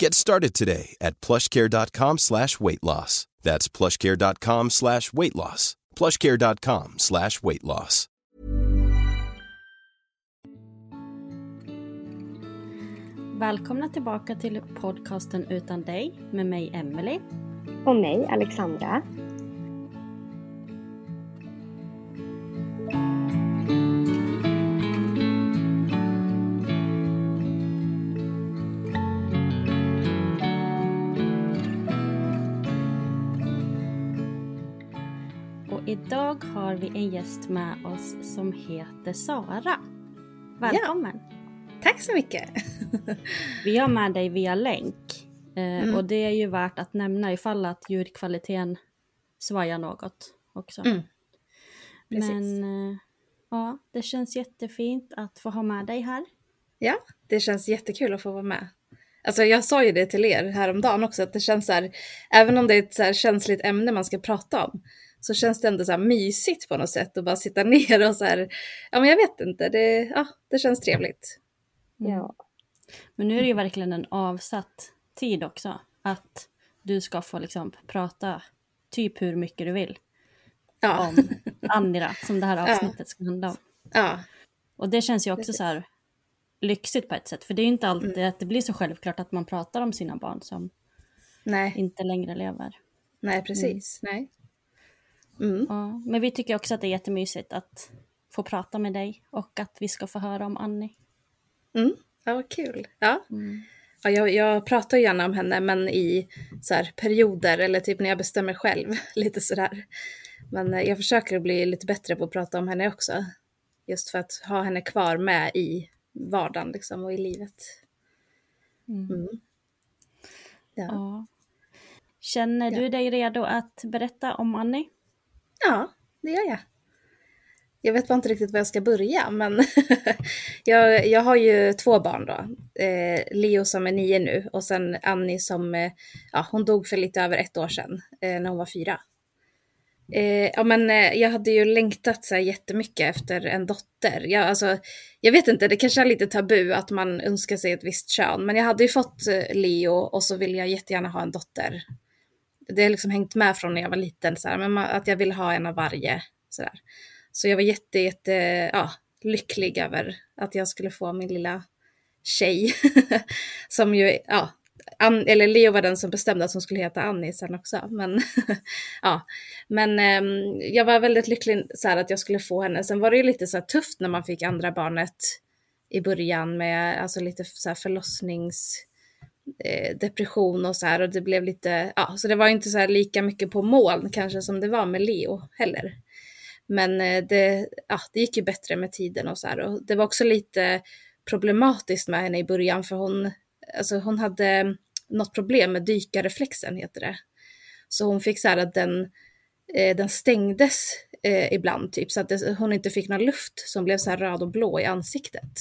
Get started today at plushcare.com slash weight loss. That's plushcare.com slash weight loss. plushcare.com slash weight loss. Välkomna tillbaka till podcasten Utan dig med mig Emelie. Och mig, Alexandra. Idag har vi en gäst med oss som heter Sara. Välkommen! Tack så mycket! Vi har med dig via länk. Eh, Mm. Och det är ju värt att nämna ifall att ljudkvaliteten svajar något också. Mm. Men eh, ja, det känns jättefint att få ha med dig här. Ja, det känns jättekul att få vara med. Alltså jag sa ju det till er häromdagen också, att det känns så här, även om det är ett så känsligt ämne man ska prata om, så känns det ändå så här mysigt på något sätt att bara sitta ner och så här, ja men jag vet inte, det, ja, det känns trevligt. Ja. Men nu är det ju verkligen en avsatt tid också. Att du ska få liksom prata typ hur mycket du vill Ja, om Andra som det här Ja. avsnittet ska handla om. ja, Och det känns ju också Precis. så här lyxigt på ett sätt. För det är ju inte alltid Mm. att det blir så självklart att man pratar om sina barn som nej, inte längre lever. nej precis, nej. Mm. Ja, men vi tycker också att det är jättemysigt att få prata med dig och att vi ska få höra om Annie. Mm. Ja, vad kul. Ja. Mm. Ja, jag, jag pratar gärna om henne, men i så här, perioder eller typ när jag bestämmer själv. Lite sådär. Men eh, jag försöker bli lite bättre på att prata om henne också. Just för att ha henne kvar med i vardagen liksom, och i livet. Mm. Mm. Ja. Känner du dig redo att berätta om Annie? Ja, det gör jag. Jag vet bara inte riktigt var jag ska börja, men jag, jag har ju två barn då. Eh, Leo som är nio nu och sen Annie som, eh, ja, hon dog för lite över ett år sedan eh, när hon var fyra. Eh, ja, men eh, jag hade ju längtat så här jättemycket efter en dotter. Jag, alltså, jag vet inte, det kanske är lite tabu att man önskar sig ett visst kön, men jag hade ju fått eh, Leo och så vill jag jättegärna ha en dotter. Det har liksom hängt med från när jag var liten, så här, men att jag vill ha en av varje. Så, där. så jag var jätte, jätte ja, lycklig över att jag skulle få min lilla tjej. som ju, ja, An eller Leo var den som bestämde att hon skulle heta Annie sen också. Men, ja. men ehm, jag var väldigt lycklig så här, att jag skulle få henne. Sen var det ju lite så här, tufft när man fick andra barnet i början med alltså, lite så här, förlossnings eh, depression och så här och det blev lite, ja, så det var inte så här lika mycket på moln kanske som det var med Leo heller. Men eh, det, ja, det gick ju bättre med tiden och så här och det var också lite problematiskt med henne i början för hon, alltså hon hade något problem med dykarreflexen heter det. Så hon fick så här att den, eh, den stängdes eh, ibland typ så att det, hon inte fick någon luft som blev så här röd och blå i ansiktet.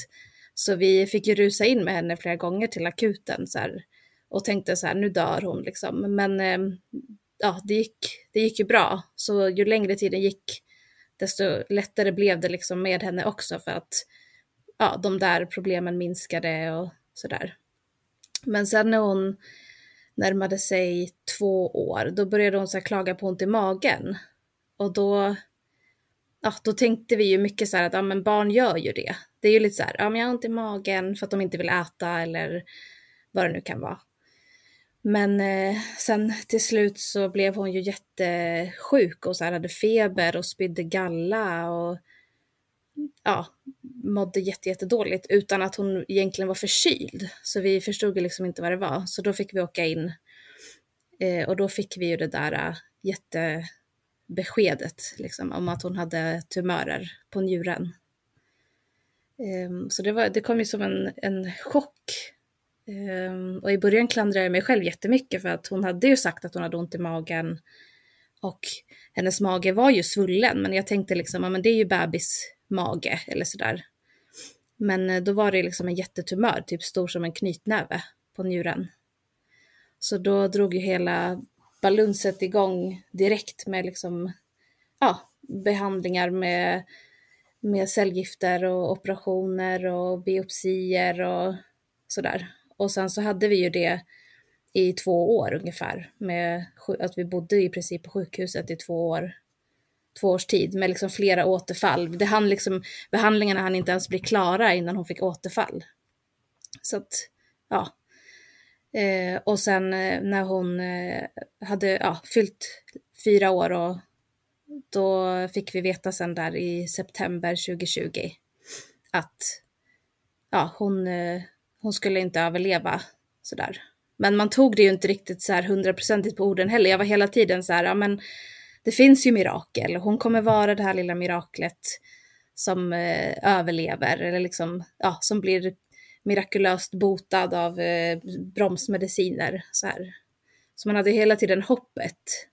Så vi fick ju rusa in med henne flera gånger till akuten så här, och tänkte så här, nu dör hon liksom. Men eh, ja, det gick, det gick ju bra. Så ju längre tiden gick, desto lättare blev det liksom med henne också för att ja, de där problemen minskade och sådär. Men sen när hon närmade sig två år, då började hon så klaga på ont i magen. Och då, ja, då tänkte vi ju mycket så här att ja, men barn gör ju det. Det är ju lite så här, ja men jag har ont i magen för att de inte vill äta eller vad det nu kan vara. Men eh, sen till slut så blev hon ju jättesjuk och så här hade feber och spydde galla och ja, mådde jättedåligt utan att hon egentligen var förkyld. Så vi förstod ju liksom inte vad det var. Så då fick vi åka in eh, och då fick vi ju det där eh, jätte beskedet liksom, om att hon hade tumörer på njuren. Um, så det, var, det kom ju som en, en chock. Um, och i början klandrade jag mig själv jättemycket för att hon hade ju sagt att hon hade ont i magen och hennes mage var ju svullen men jag tänkte liksom, ja men det är ju bebis mage eller sådär. Men eh, då var det liksom en jättetumör, typ stor som en knytnäve på njuren. Så då drog ju hela balunset igång direkt med liksom, ja, behandlingar med, med cellgifter och operationer och biopsier och sådär. Och sen så hade vi ju det i två år ungefär, med att vi bodde i princip på sjukhuset i två år två års tid med liksom flera återfall. Det hann liksom, behandlingarna hann inte ens bli klara innan hon fick återfall. Så att, ja. Eh, och sen eh, när hon eh, hade ja, fyllt fyra år och då fick vi veta sen där i september 2020 att ja, hon, eh, hon skulle inte överleva sådär. Men man tog det ju inte riktigt så här hundraprocentigt på orden heller. Jag var hela tiden så här, ja men det finns ju mirakel. Hon kommer vara det här lilla miraklet som eh, överlever eller liksom, ja, som blir mirakulöst botad av eh, bromsmediciner. Så, här. så man hade hela tiden hoppet.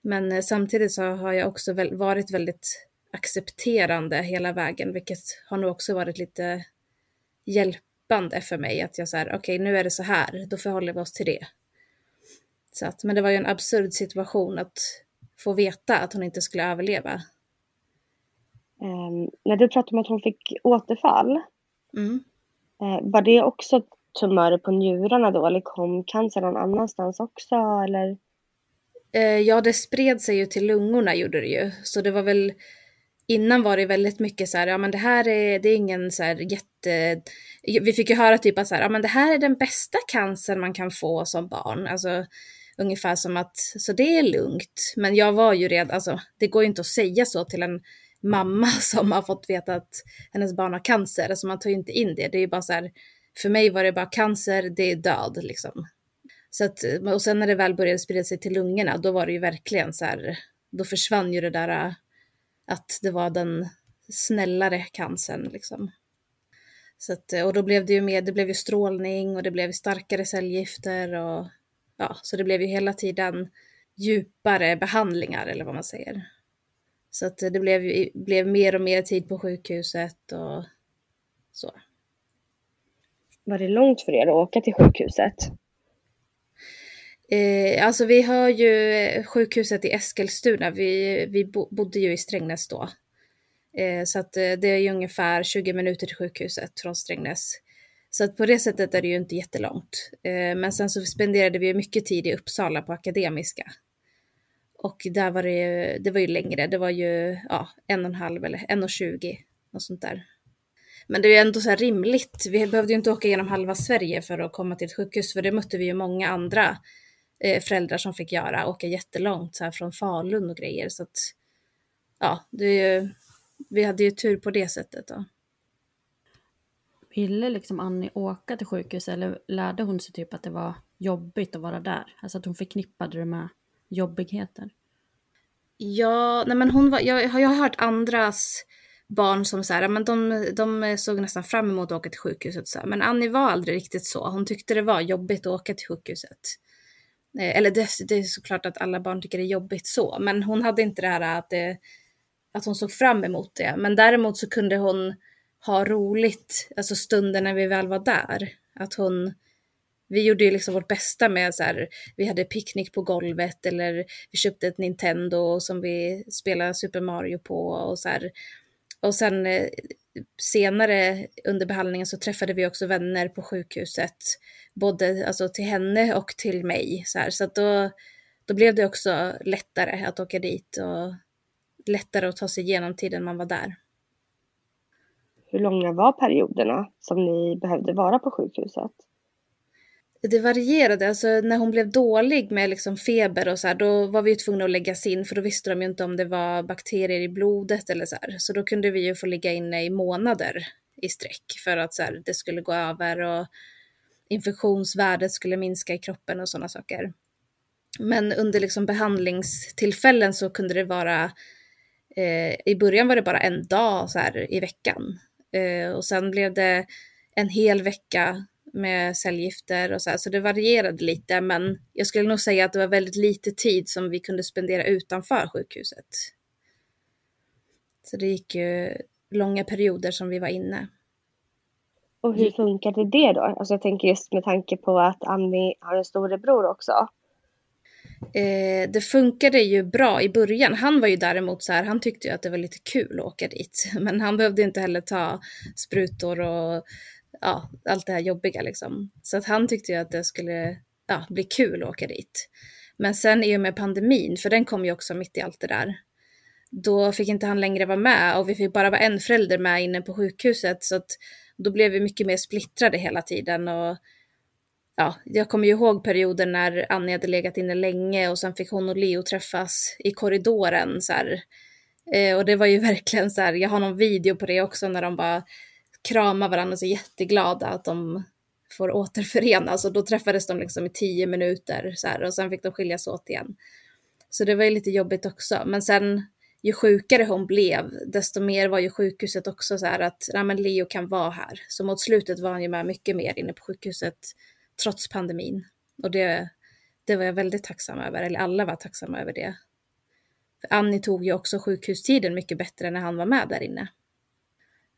Men eh, samtidigt så har jag också väl, varit väldigt accepterande hela vägen, vilket har nog också varit lite hjälpande för mig. Att jag så här, okej okay, nu är det så här, då förhåller vi oss till det. Så att, men det var ju en absurd situation att få veta att hon inte skulle överleva. Um, när du pratade om att hon fick återfall, mm. Eh, var det också tumörer på njurarna då eller kom cancer någon annanstans också eller? Eh, ja, det spred sig ju till lungorna gjorde det ju, så det var väl Innan var det väldigt mycket så här, ja men det här är, det är ingen så här jätte... Vi fick ju höra typ att så här, ja men det här är den bästa cancern man kan få som barn. Alltså Ungefär som att, så det är lugnt. Men jag var ju redan, alltså det går ju inte att säga så till en mamma som har fått veta att hennes barn har cancer. Alltså man tar ju inte in det. Det är ju bara så här, för mig var det bara cancer, det är död liksom. Så att, och sen när det väl började sprida sig till lungorna, då var det ju verkligen så här, då försvann ju det där äh, att det var den snällare cancern liksom. Så att, och då blev det ju mer, det blev ju strålning och det blev starkare cellgifter och ja, så det blev ju hela tiden djupare behandlingar eller vad man säger. Så att det blev, blev mer och mer tid på sjukhuset och så. Var det långt för er att åka till sjukhuset? Eh, alltså vi har ju sjukhuset i Eskilstuna, vi, vi bodde ju i Strängnäs då. Eh, så att eh, det är ju ungefär 20 minuter till sjukhuset från Strängnäs. Så att på det sättet är det ju inte jättelångt. Eh, men sen så spenderade vi mycket tid i Uppsala på Akademiska. Och där var det ju, det var ju längre, det var ju ja, en och en halv eller en och tjugo och sånt där. Men det är ju ändå så här rimligt. Vi behövde ju inte åka genom halva Sverige för att komma till ett sjukhus, för det mötte vi ju många andra eh, föräldrar som fick göra, åka jättelångt så här från Falun och grejer. Så att ja, det är ju, vi hade ju tur på det sättet då. Ville liksom Annie åka till sjukhus eller lärde hon sig typ att det var jobbigt att vara där? Alltså att hon förknippade det med jobbigheter? Ja, nej men hon var, jag, jag har hört andras barn som så här, men de, de såg nästan fram emot att åka till sjukhuset. Så här. Men Annie var aldrig riktigt så. Hon tyckte det var jobbigt att åka till sjukhuset. Eh, eller det, det, är såklart att alla barn tycker det är jobbigt så, men hon hade inte det här att, det, att hon såg fram emot det. Men däremot så kunde hon ha roligt, alltså stunden när vi väl var där. Att hon, vi gjorde ju liksom vårt bästa med så här, vi hade picknick på golvet eller vi köpte ett Nintendo som vi spelade Super Mario på och så här. Och sen eh, senare under behandlingen så träffade vi också vänner på sjukhuset, både alltså, till henne och till mig. Så, här. så att då, då blev det också lättare att åka dit och lättare att ta sig igenom tiden man var där. Hur långa var perioderna som ni behövde vara på sjukhuset? Det varierade, alltså när hon blev dålig med liksom feber och så här, då var vi ju tvungna att läggas in för då visste de ju inte om det var bakterier i blodet eller så här. Så då kunde vi ju få ligga inne i månader i sträck för att så här, det skulle gå över och infektionsvärdet skulle minska i kroppen och sådana saker. Men under liksom behandlingstillfällen så kunde det vara, eh, i början var det bara en dag så här i veckan. Eh, och sen blev det en hel vecka med cellgifter och så här, så det varierade lite, men jag skulle nog säga att det var väldigt lite tid som vi kunde spendera utanför sjukhuset. Så det gick ju långa perioder som vi var inne. Och hur funkade det då? Alltså jag tänker just med tanke på att Annie har en storebror också. Eh, det funkade ju bra i början. Han var ju däremot så här, han tyckte ju att det var lite kul att åka dit. Men han behövde inte heller ta sprutor och ja, allt det här jobbiga liksom. Så att han tyckte ju att det skulle ja, bli kul att åka dit. Men sen i och med pandemin, för den kom ju också mitt i allt det där, då fick inte han längre vara med och vi fick bara vara en förälder med inne på sjukhuset så att då blev vi mycket mer splittrade hela tiden och ja, jag kommer ju ihåg perioden när Annie hade legat inne länge och sen fick hon och Leo träffas i korridoren så här. Eh, och det var ju verkligen så här, jag har någon video på det också när de bara kramar varandra och är jätteglada att de får återförenas och då träffades de liksom i tio minuter så här, och sen fick de skiljas åt igen. Så det var ju lite jobbigt också. Men sen ju sjukare hon blev, desto mer var ju sjukhuset också så här att nej, men Leo kan vara här. Så mot slutet var han ju med mycket mer inne på sjukhuset trots pandemin. Och det, det var jag väldigt tacksam över, eller alla var tacksamma över det. För Annie tog ju också sjukhustiden mycket bättre när han var med där inne.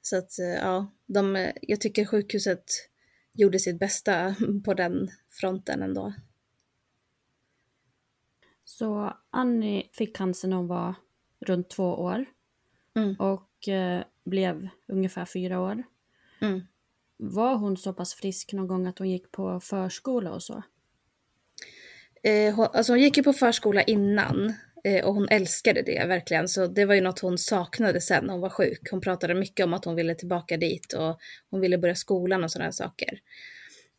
Så att eh, ja, de, jag tycker sjukhuset gjorde sitt bästa på den fronten ändå. Så Annie fick cancer när hon var runt två år mm. och eh, blev ungefär fyra år. Mm. Var hon så pass frisk någon gång att hon gick på förskola och så? Eh, hon, alltså hon gick ju på förskola innan Eh, och hon älskade det verkligen, så det var ju något hon saknade sen när hon var sjuk. Hon pratade mycket om att hon ville tillbaka dit och hon ville börja skolan och sådana saker.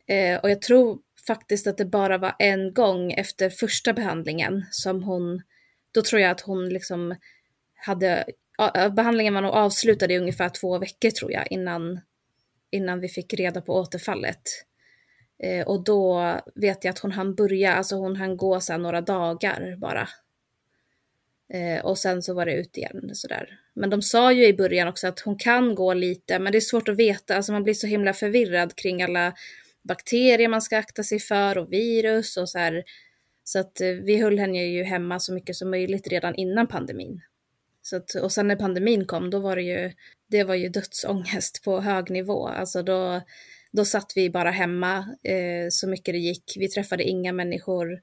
Eh, och jag tror faktiskt att det bara var en gång efter första behandlingen som hon, då tror jag att hon liksom hade, behandlingen var nog avslutad i ungefär två veckor tror jag innan, innan vi fick reda på återfallet. Eh, och då vet jag att hon hann börja, alltså hon hann gå så några dagar bara Eh, och sen så var det ut igen sådär. Men de sa ju i början också att hon kan gå lite, men det är svårt att veta. Alltså man blir så himla förvirrad kring alla bakterier man ska akta sig för och virus och så här. Så att eh, vi höll henne ju hemma så mycket som möjligt redan innan pandemin. Så att, och sen när pandemin kom, då var det ju, det var ju dödsångest på hög nivå. Alltså då, då satt vi bara hemma eh, så mycket det gick. Vi träffade inga människor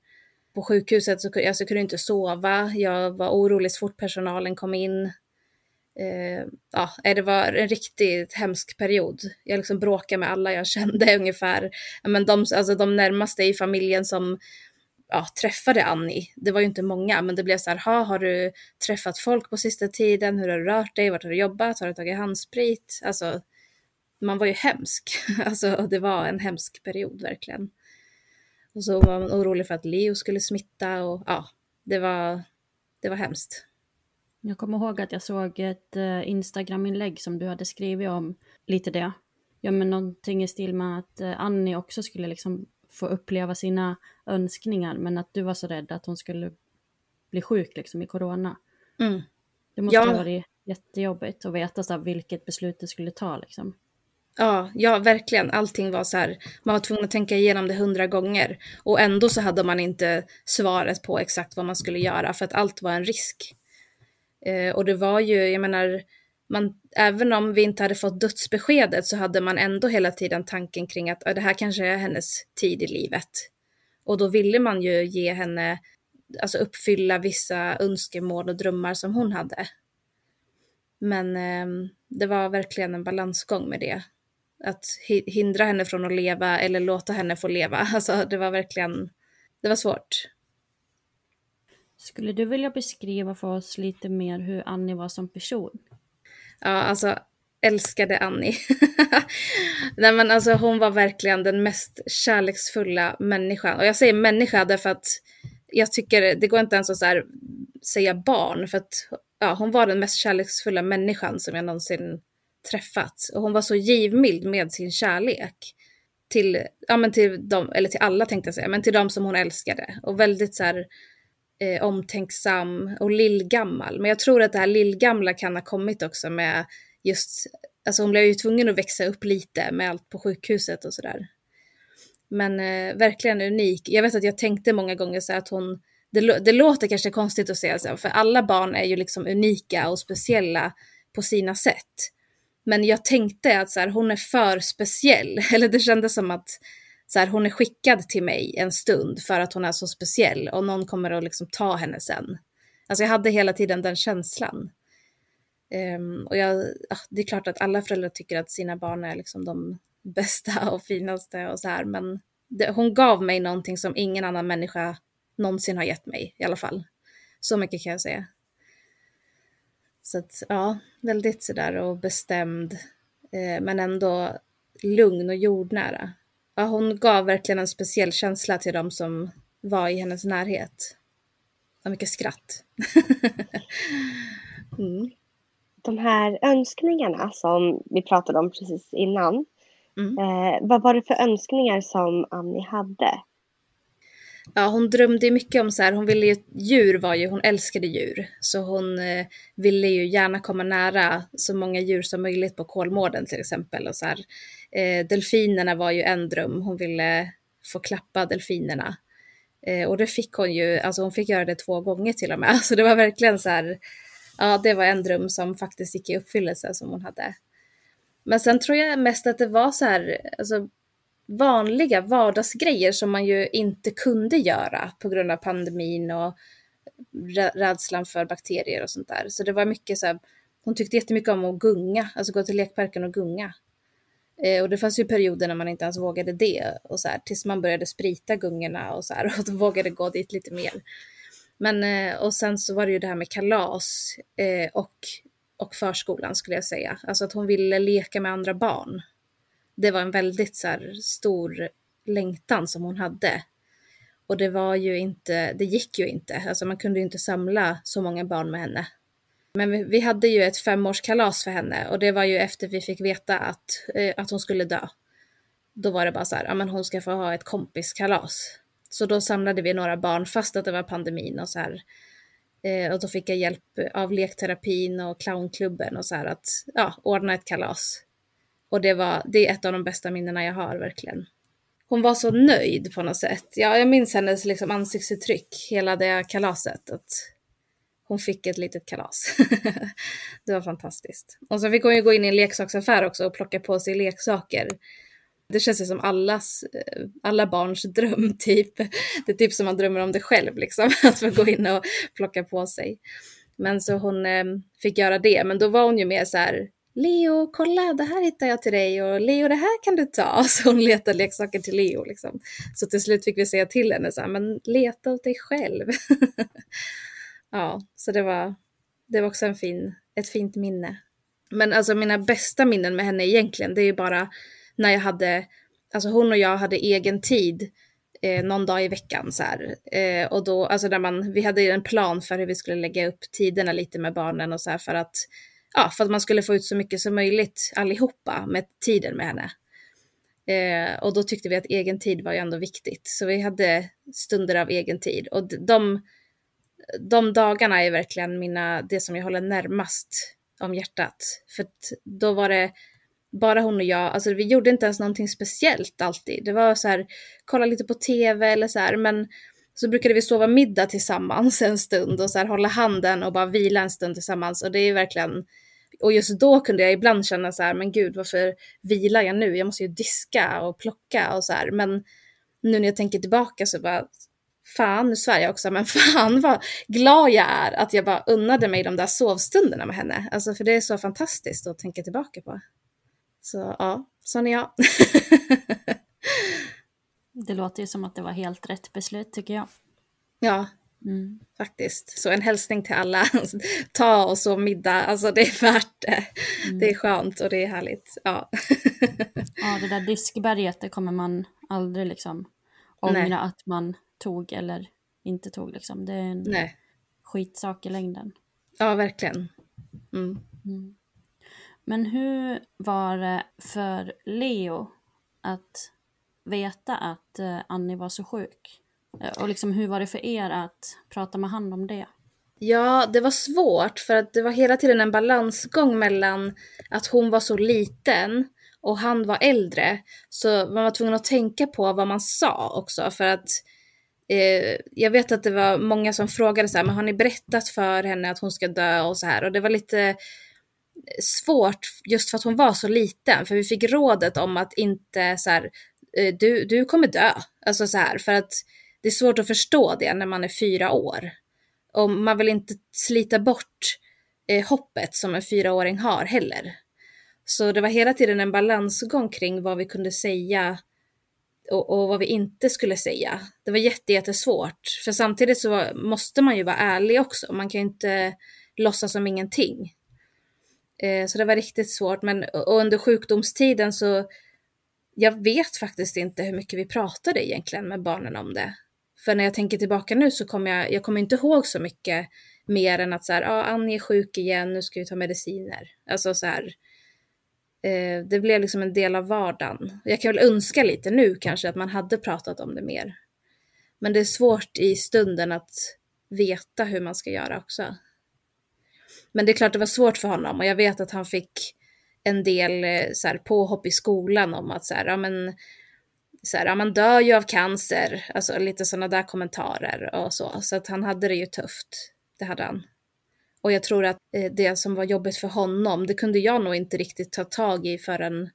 på sjukhuset så alltså, jag kunde inte sova. Jag var orolig så fort personalen kom in. Eh, ja, eh, det var en riktigt hemsk period. Jag liksom bråkade med alla jag kände ungefär. Men de, alltså de närmaste i familjen som ja, träffade Annie, det var ju inte många, men det blev så här, har du träffat folk på sista tiden? Hur har du rört dig? Vart har du jobbat? Har du tagit handsprit? Alltså, man var ju hemsk. Alltså, det var en hemsk period verkligen. Och så var man orolig för att Leo skulle smitta och ja, det var, det var hemskt. Jag kommer ihåg att jag såg ett uh, Instagram-inlägg som du hade skrivit om lite det. Ja, men någonting i stil med att uh, Annie också skulle liksom få uppleva sina önskningar, men att du var så rädd att hon skulle bli sjuk liksom i corona. Mm. Det måste ja. ha varit jättejobbigt att veta så vilket beslut du skulle ta liksom. Ja, ja, verkligen. Allting var så här, man var tvungen att tänka igenom det hundra gånger. Och ändå så hade man inte svaret på exakt vad man skulle göra, för att allt var en risk. Eh, och det var ju, jag menar, man, även om vi inte hade fått dödsbeskedet så hade man ändå hela tiden tanken kring att det här kanske är hennes tid i livet. Och då ville man ju ge henne, alltså uppfylla vissa önskemål och drömmar som hon hade. Men eh, det var verkligen en balansgång med det. Att hindra henne från att leva eller låta henne få leva. Alltså det var verkligen, det var svårt. Skulle du vilja beskriva för oss lite mer hur Annie var som person? Ja, alltså älskade Annie. Nej men alltså hon var verkligen den mest kärleksfulla människan. Och jag säger människa därför att jag tycker det går inte ens att så här, säga barn för att ja, hon var den mest kärleksfulla människan som jag någonsin träffats Och hon var så givmild med sin kärlek. Till, ja, men till dem, eller till alla tänkte jag säga, men till dem som hon älskade. Och väldigt så här, eh, omtänksam och lillgammal. Men jag tror att det här lillgamla kan ha kommit också med just, alltså hon blev ju tvungen att växa upp lite med allt på sjukhuset och sådär. Men eh, verkligen unik. Jag vet att jag tänkte många gånger så att hon, det, det låter kanske konstigt att säga så, för alla barn är ju liksom unika och speciella på sina sätt. Men jag tänkte att så här, hon är för speciell, eller det kändes som att så här, hon är skickad till mig en stund för att hon är så speciell och någon kommer att liksom ta henne sen. Alltså jag hade hela tiden den känslan. Um, och jag, det är klart att alla föräldrar tycker att sina barn är liksom de bästa och finaste och så här, men det, hon gav mig någonting som ingen annan människa någonsin har gett mig i alla fall. Så mycket kan jag säga. Så att ja, väldigt sådär och bestämd, eh, men ändå lugn och jordnära. Ja, hon gav verkligen en speciell känsla till de som var i hennes närhet. Och mycket skratt. mm. De här önskningarna som vi pratade om precis innan. Mm. Eh, vad var det för önskningar som Annie hade? Ja, hon drömde mycket om så här, hon ville ju, djur var ju, hon älskade djur. Så hon eh, ville ju gärna komma nära så många djur som möjligt på Kolmården till exempel. Och så här, eh, delfinerna var ju en dröm, hon ville få klappa delfinerna. Eh, och det fick hon ju, alltså hon fick göra det två gånger till och med. Så det var verkligen så här, ja det var en dröm som faktiskt gick i uppfyllelse som hon hade. Men sen tror jag mest att det var så här, alltså vanliga vardagsgrejer som man ju inte kunde göra på grund av pandemin och rädslan för bakterier och sånt där. Så det var mycket så här, hon tyckte jättemycket om att gunga, alltså gå till lekparken och gunga. Eh, och det fanns ju perioder när man inte ens vågade det och så här, tills man började sprita gungorna och så här och då vågade gå dit lite mer. Men eh, och sen så var det ju det här med kalas eh, och, och förskolan skulle jag säga. Alltså att hon ville leka med andra barn det var en väldigt så här, stor längtan som hon hade. Och det var ju inte, det gick ju inte, alltså man kunde ju inte samla så många barn med henne. Men vi, vi hade ju ett femårskalas för henne och det var ju efter vi fick veta att, eh, att hon skulle dö. Då var det bara så här, ja men hon ska få ha ett kompiskalas. Så då samlade vi några barn fast att det var pandemin och så här. Eh, och då fick jag hjälp av lekterapin och clownklubben och så här att ja, ordna ett kalas. Och det, var, det är ett av de bästa minnena jag har verkligen. Hon var så nöjd på något sätt. Ja, jag minns hennes liksom, ansiktsuttryck hela det kalaset. Att hon fick ett litet kalas. det var fantastiskt. Och så fick hon ju gå in i en leksaksaffär också och plocka på sig leksaker. Det känns ju som allas, eh, alla barns dröm typ. Det är typ som man drömmer om det själv liksom. Att få gå in och plocka på sig. Men så hon eh, fick göra det. Men då var hon ju mer så här Leo, kolla, det här hittar jag till dig och Leo, det här kan du ta. Så hon letade leksaker till Leo liksom. Så till slut fick vi säga till henne så här, men leta åt dig själv. ja, så det var, det var också en fin, ett fint minne. Men alltså mina bästa minnen med henne egentligen, det är ju bara när jag hade, alltså hon och jag hade egen tid eh, någon dag i veckan så här. Eh, och då, alltså när man, vi hade en plan för hur vi skulle lägga upp tiderna lite med barnen och så här för att ja, för att man skulle få ut så mycket som möjligt allihopa med tiden med henne. Eh, och då tyckte vi att egen tid var ju ändå viktigt, så vi hade stunder av egen tid. Och de, de dagarna är verkligen mina, det som jag håller närmast om hjärtat. För då var det, bara hon och jag, alltså vi gjorde inte ens någonting speciellt alltid. Det var så här, kolla lite på tv eller så här, men så brukade vi sova middag tillsammans en stund och så här hålla handen och bara vila en stund tillsammans och det är verkligen och just då kunde jag ibland känna så här, men gud varför vilar jag nu? Jag måste ju diska och plocka och så här. Men nu när jag tänker tillbaka så bara, fan, nu svär jag också, men fan vad glad jag är att jag bara unnade mig de där sovstunderna med henne. Alltså för det är så fantastiskt att tänka tillbaka på. Så ja, sån är jag. det låter ju som att det var helt rätt beslut tycker jag. Ja, mm. faktiskt. Så en hälsning till alla. Ta och sov middag, alltså det är värt det. Mm. Det är skönt och det är härligt. Ja, ja det där diskberget, det kommer man aldrig liksom ångra Nej. att man tog eller inte tog liksom. Det är en Nej. skitsak i längden. Ja, verkligen. Mm. Mm. Men hur var det för Leo att veta att eh, Annie var så sjuk? Eh, och liksom hur var det för er att prata med han om det? Ja, det var svårt för att det var hela tiden en balansgång mellan att hon var så liten och han var äldre. Så man var tvungen att tänka på vad man sa också för att eh, jag vet att det var många som frågade så här, men har ni berättat för henne att hon ska dö och så här och det var lite svårt just för att hon var så liten för vi fick rådet om att inte så här, Eh, du, du kommer dö. Alltså så här, för att det är svårt att förstå det när man är fyra år. Och man vill inte slita bort eh, hoppet som en fyraåring har heller. Så det var hela tiden en balansgång kring vad vi kunde säga och, och vad vi inte skulle säga. Det var jättesvårt. För samtidigt så måste man ju vara ärlig också. Man kan ju inte låtsas som ingenting. Eh, så det var riktigt svårt. Men under sjukdomstiden så jag vet faktiskt inte hur mycket vi pratade egentligen med barnen om det. För när jag tänker tillbaka nu så kommer jag, jag kommer inte ihåg så mycket mer än att så här, ja, ah, Annie är sjuk igen, nu ska vi ta mediciner. Alltså så här, eh, det blev liksom en del av vardagen. Jag kan väl önska lite nu kanske att man hade pratat om det mer. Men det är svårt i stunden att veta hur man ska göra också. Men det är klart det var svårt för honom och jag vet att han fick en del eh, så här, påhopp i skolan om att så här, ja men så här, ja, man dör ju av cancer, alltså lite sådana där kommentarer och så. Så att han hade det ju tufft, det hade han. Och jag tror att eh, det som var jobbigt för honom, det kunde jag nog inte riktigt ta tag i förrän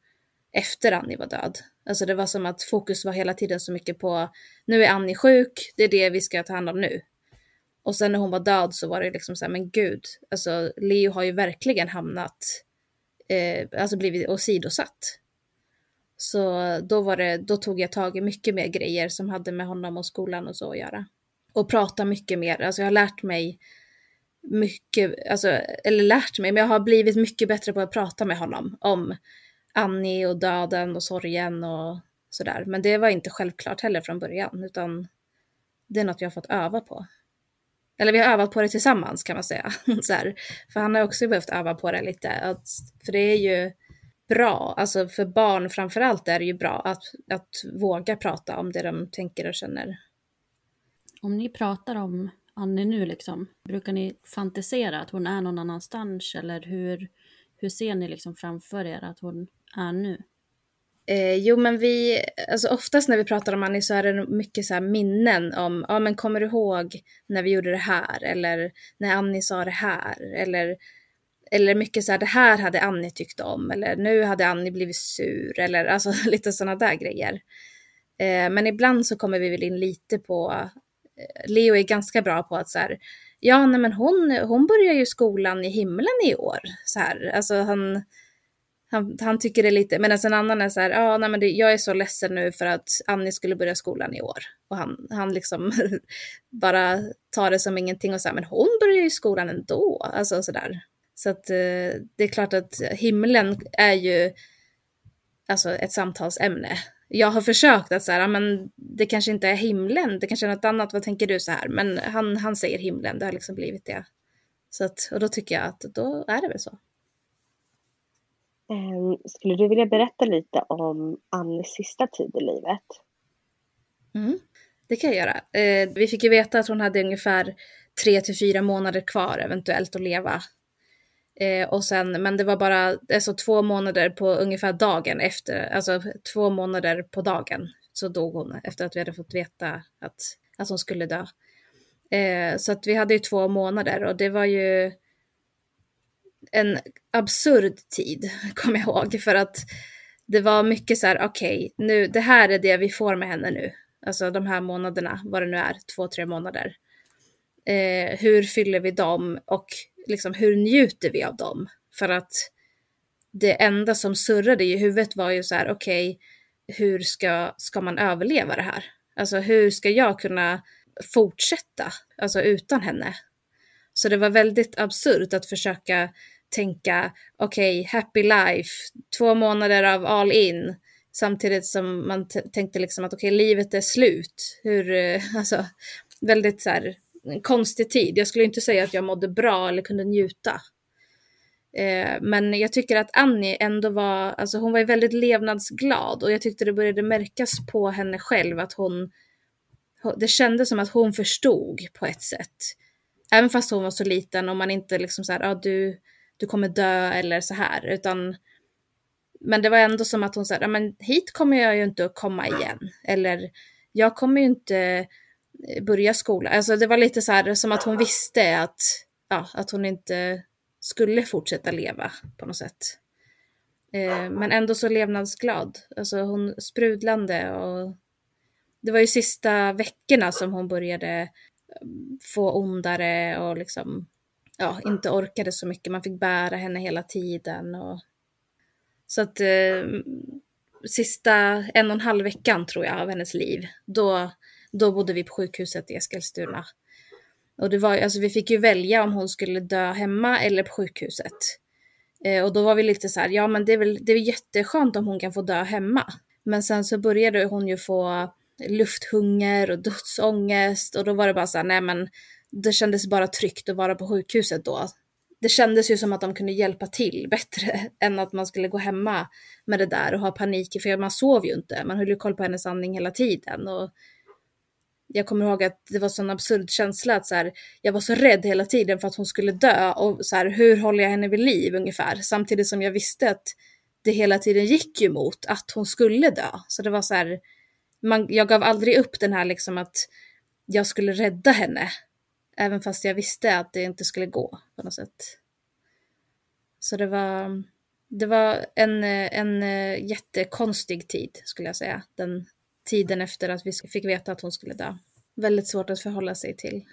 efter Annie var död. Alltså det var som att fokus var hela tiden så mycket på, nu är Annie sjuk, det är det vi ska ta hand om nu. Och sen när hon var död så var det liksom så här, men gud, alltså Leo har ju verkligen hamnat, eh, alltså blivit åsidosatt. Så då, var det, då tog jag tag i mycket mer grejer som hade med honom och skolan och så att göra. Och prata mycket mer, alltså jag har lärt mig mycket, alltså, eller lärt mig, men jag har blivit mycket bättre på att prata med honom om Annie och döden och sorgen och sådär. Men det var inte självklart heller från början, utan det är något jag har fått öva på. Eller vi har övat på det tillsammans kan man säga. så här. För han har också behövt öva på det lite. Att, för det är ju bra, alltså för barn framförallt är det ju bra att, att våga prata om det de tänker och känner. Om ni pratar om Annie nu liksom, brukar ni fantisera att hon är någon annanstans eller hur, hur ser ni liksom framför er att hon är nu? Eh, jo men vi, alltså oftast när vi pratar om Annie så är det mycket så minnen om, ja men kommer du ihåg när vi gjorde det här eller när Annie sa det här eller eller mycket så här, det här hade Annie tyckt om, eller nu hade Annie blivit sur, eller alltså lite sådana där grejer. Eh, men ibland så kommer vi väl in lite på, eh, Leo är ganska bra på att så här, ja nej men hon, hon börjar ju skolan i himlen i år. Så här, alltså han, han, han tycker det är lite, medan en annan är så här, ja nej men det, jag är så ledsen nu för att Annie skulle börja skolan i år. Och han, han liksom bara tar det som ingenting och säger, men hon börjar ju skolan ändå. Alltså sådär. Så att eh, det är klart att himlen är ju alltså ett samtalsämne. Jag har försökt att säga, men det kanske inte är himlen, det kanske är något annat, vad tänker du så här? Men han, han säger himlen, det har liksom blivit det. Så att, och då tycker jag att då är det väl så. Ehm, skulle du vilja berätta lite om Annis sista tid i livet? Mm, det kan jag göra. Ehm, vi fick ju veta att hon hade ungefär tre till fyra månader kvar eventuellt att leva ehm, och sen, men det var bara alltså, två månader på ungefär dagen efter, alltså två månader på dagen så dog hon efter att vi hade fått veta att, att hon skulle dö. Så att vi hade ju två månader och det var ju en absurd tid, kommer jag ihåg, för att det var mycket så här, okej, okay, nu, det här är det vi får med henne nu. Alltså de här månaderna, vad det nu är, två, tre månader. Eh, hur fyller vi dem och liksom hur njuter vi av dem? För att det enda som surrade i huvudet var ju så här, okej, okay, hur ska, ska man överleva det här? Alltså hur ska jag kunna fortsätta, alltså utan henne? Så det var väldigt absurt att försöka tänka, okej, okay, happy life, två månader av all in, samtidigt som man tänkte liksom att okej, okay, livet är slut. Hur, eh, alltså, väldigt så här, konstig tid. Jag skulle inte säga att jag mådde bra eller kunde njuta. Eh, men jag tycker att Annie ändå var, alltså hon var ju väldigt levnadsglad och jag tyckte det började märkas på henne själv att hon, det kändes som att hon förstod på ett sätt. Även fast hon var så liten och man inte liksom så här, ja ah, du, du kommer dö eller så här, utan men det var ändå som att hon sa, ja men hit kommer jag ju inte att komma igen. Eller jag kommer ju inte eh, börja skolan. Alltså det var lite så här som att hon visste att, ja, att hon inte skulle fortsätta leva på något sätt. Eh, men ändå så levnadsglad. Alltså hon sprudlande och det var ju sista veckorna som hon började eh, få ondare och liksom ja, inte orkade så mycket. Man fick bära henne hela tiden. Och... Så att eh, sista en och en halv veckan tror jag av hennes liv, då, då bodde vi på sjukhuset i Eskilstuna. Och det var, alltså vi fick ju välja om hon skulle dö hemma eller på sjukhuset. Eh, och då var vi lite så här, ja men det är väl det är jätteskönt om hon kan få dö hemma. Men sen så började hon ju få lufthunger och dödsångest och då var det bara så här, nej men det kändes bara tryggt att vara på sjukhuset då. Det kändes ju som att de kunde hjälpa till bättre än att man skulle gå hemma med det där och ha panik, för man sov ju inte. Man höll ju koll på hennes andning hela tiden. Och jag kommer ihåg att det var sån absurd känsla att så här, jag var så rädd hela tiden för att hon skulle dö och så här, hur håller jag henne vid liv ungefär? Samtidigt som jag visste att det hela tiden gick ju mot att hon skulle dö. Så det var så här, man, jag gav aldrig upp den här liksom att jag skulle rädda henne. Även fast jag visste att det inte skulle gå på något sätt. Så det var, det var en, en eh, jättekonstig tid skulle jag säga. Den tiden efter att vi fick veta att hon skulle dö. Väldigt svårt att förhålla sig till.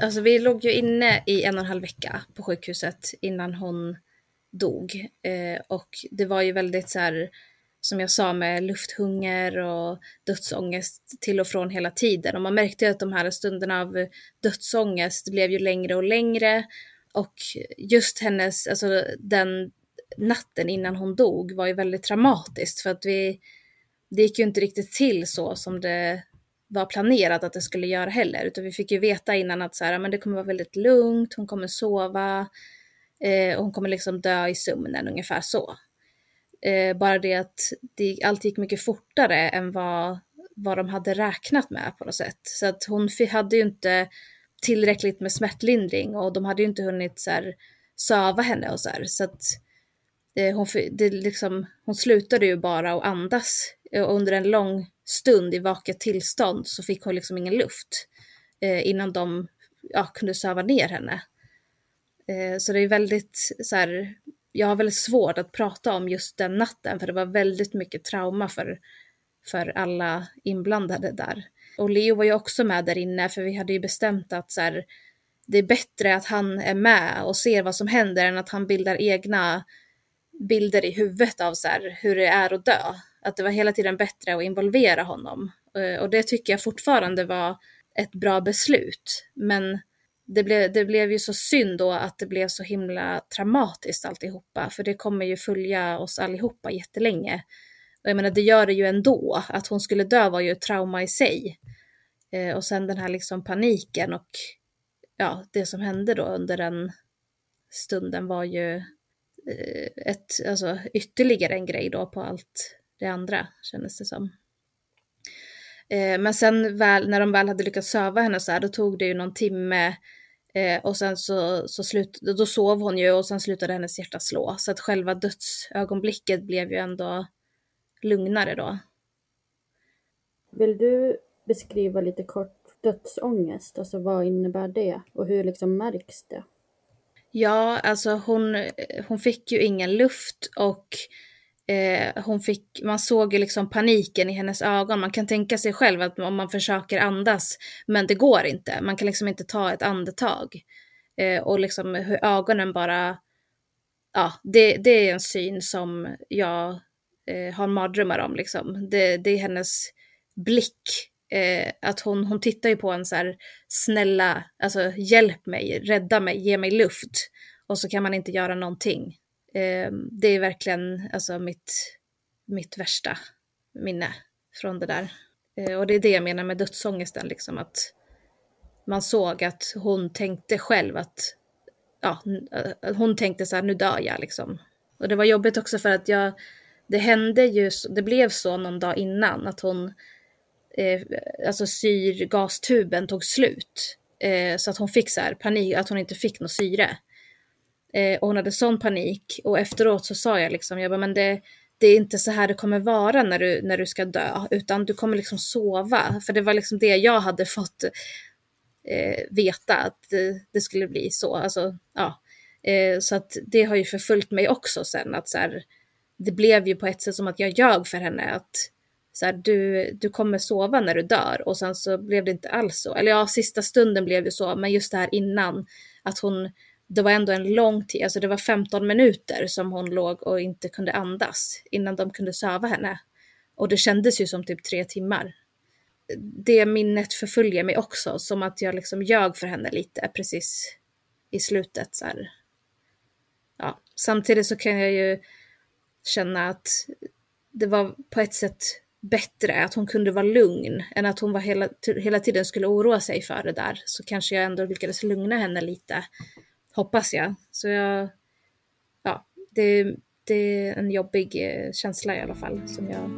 Alltså vi låg ju inne i en och en halv vecka på sjukhuset innan hon dog. Eh, och det var ju väldigt så här, som jag sa med lufthunger och dödsångest till och från hela tiden. Och man märkte ju att de här stunderna av dödsångest blev ju längre och längre. Och just hennes, alltså den natten innan hon dog var ju väldigt traumatiskt för att vi, det gick ju inte riktigt till så som det var planerat att det skulle göra heller, utan vi fick ju veta innan att så här, men det kommer vara väldigt lugnt, hon kommer sova eh, och hon kommer liksom dö i sömnen, ungefär så. Eh, bara det att det, allt gick mycket fortare än vad, vad de hade räknat med på något sätt. Så att hon hade ju inte tillräckligt med smärtlindring och de hade ju inte hunnit så här, söva henne och så här. Så att eh, hon, det liksom, hon slutade ju bara att andas eh, och under en lång stund i vaket tillstånd så fick hon liksom ingen luft eh, innan de ja, kunde söva ner henne. Eh, så det är väldigt så här, jag har väldigt svårt att prata om just den natten för det var väldigt mycket trauma för, för alla inblandade där. Och Leo var ju också med där inne för vi hade ju bestämt att så här, det är bättre att han är med och ser vad som händer än att han bildar egna bilder i huvudet av så här, hur det är att dö. Att det var hela tiden bättre att involvera honom. Eh, och det tycker jag fortfarande var ett bra beslut. Men det blev, det blev ju så synd då att det blev så himla traumatiskt alltihopa. För det kommer ju följa oss allihopa jättelänge. Och jag menar det gör det ju ändå. Att hon skulle dö var ju ett trauma i sig. Eh, och sen den här liksom paniken och ja, det som hände då under den stunden var ju eh, ett, alltså ytterligare en grej då på allt det andra kändes det som. Eh, men sen väl, när de väl hade lyckats söva henne så här, då tog det ju någon timme Eh, och sen så, så slut, då sov hon ju och sen slutade hennes hjärta slå. Så att själva dödsögonblicket blev ju ändå lugnare då. Vill du beskriva lite kort dödsångest? Alltså vad innebär det och hur liksom märks det? Ja, alltså hon, hon fick ju ingen luft och eh, hon fick, man såg ju liksom paniken i hennes ögon. Man kan tänka sig själv att om man försöker andas, men det går inte. Man kan liksom inte ta ett andetag. Eh, och liksom hur ögonen bara, ja, det, det är en syn som jag eh, har mardrömmar om liksom. Det, det är hennes blick Eh, att hon, hon tittar ju på en så här, snälla, alltså hjälp mig, rädda mig, ge mig luft. Och så kan man inte göra någonting. Eh, det är verkligen alltså mitt, mitt värsta minne från det där. Eh, och det är det jag menar med dödsångesten, liksom att man såg att hon tänkte själv att, ja, eh, hon tänkte så här, nu dör jag liksom. Och det var jobbigt också för att jag, det hände ju, det blev så någon dag innan att hon eh, alltså syrgastuben tog slut. Eh, så att hon fick så här panik, att hon inte fick något syre. Eh, och hon hade sån panik och efteråt så sa jag liksom, jag bara, men det, det är inte så här det kommer vara när du, när du ska dö, utan du kommer liksom sova. För det var liksom det jag hade fått eh, veta att det, det, skulle bli så. Alltså, ja. Eh, så att det har ju förföljt mig också sen, att så här, det blev ju på ett sätt som att jag ljög för henne, att så här, du, du kommer sova när du dör och sen så blev det inte alls så. Eller ja, sista stunden blev det så, men just det här innan, att hon, det var ändå en lång tid, alltså det var 15 minuter som hon låg och inte kunde andas innan de kunde söva henne. Och det kändes ju som typ tre timmar. Det minnet förföljer mig också, som att jag liksom ljög för henne lite precis i slutet. Så här. Ja. Samtidigt så kan jag ju känna att det var på ett sätt bättre, att hon kunde vara lugn, än att hon var hela, hela tiden skulle oroa sig för det där. Så kanske jag ändå lyckades lugna henne lite, hoppas jag. Så jag, ja, det, det är en jobbig eh, känsla i alla fall som jag,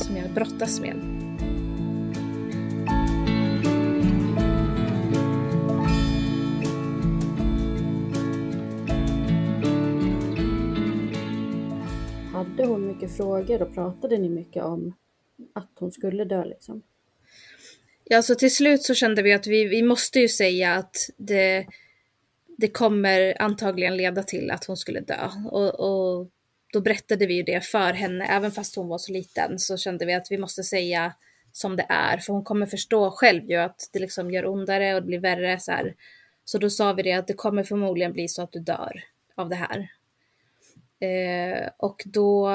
som jag brottas med. Hade hon mycket frågor och pratade ni mycket om att hon skulle dö liksom. Ja, så till slut så kände vi att vi, vi måste ju säga att det, det kommer antagligen leda till att hon skulle dö. Och, och då berättade vi ju det för henne, även fast hon var så liten, så kände vi att vi måste säga som det är, för hon kommer förstå själv ju att det liksom gör ondare och det blir värre så här. Så då sa vi det att det kommer förmodligen bli så att du dör av det här. Eh, och då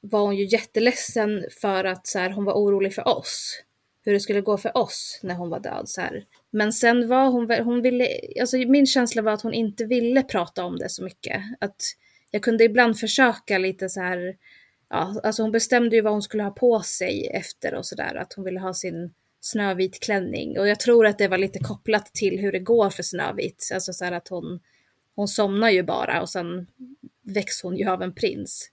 var hon ju jätteledsen för att så här, hon var orolig för oss. Hur det skulle gå för oss när hon var död. Så här. Men sen var hon, hon ville, alltså min känsla var att hon inte ville prata om det så mycket. Att jag kunde ibland försöka lite så här, ja, alltså hon bestämde ju vad hon skulle ha på sig efter och sådär. Att hon ville ha sin Snövit klänning. Och jag tror att det var lite kopplat till hur det går för Snövit. Alltså så här att hon, hon somnar ju bara och sen väcks hon ju av en prins.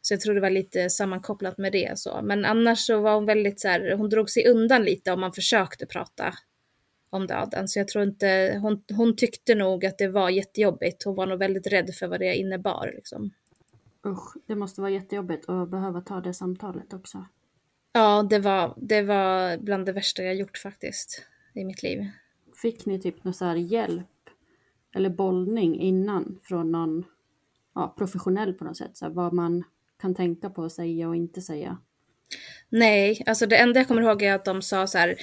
Så jag tror det var lite sammankopplat med det. Så. Men annars så var hon väldigt så här, hon drog sig undan lite om man försökte prata om döden. Så jag tror inte, hon, hon tyckte nog att det var jättejobbigt. Hon var nog väldigt rädd för vad det innebar. Liksom. Usch, det måste vara jättejobbigt att behöva ta det samtalet också. Ja, det var, det var bland det värsta jag gjort faktiskt i mitt liv. Fick ni typ någon så här hjälp eller bollning innan från någon ja, professionell på något sätt? Så här, vad man kan tänka på att säga och inte säga? Nej, alltså det enda jag kommer ihåg är att de sa så här,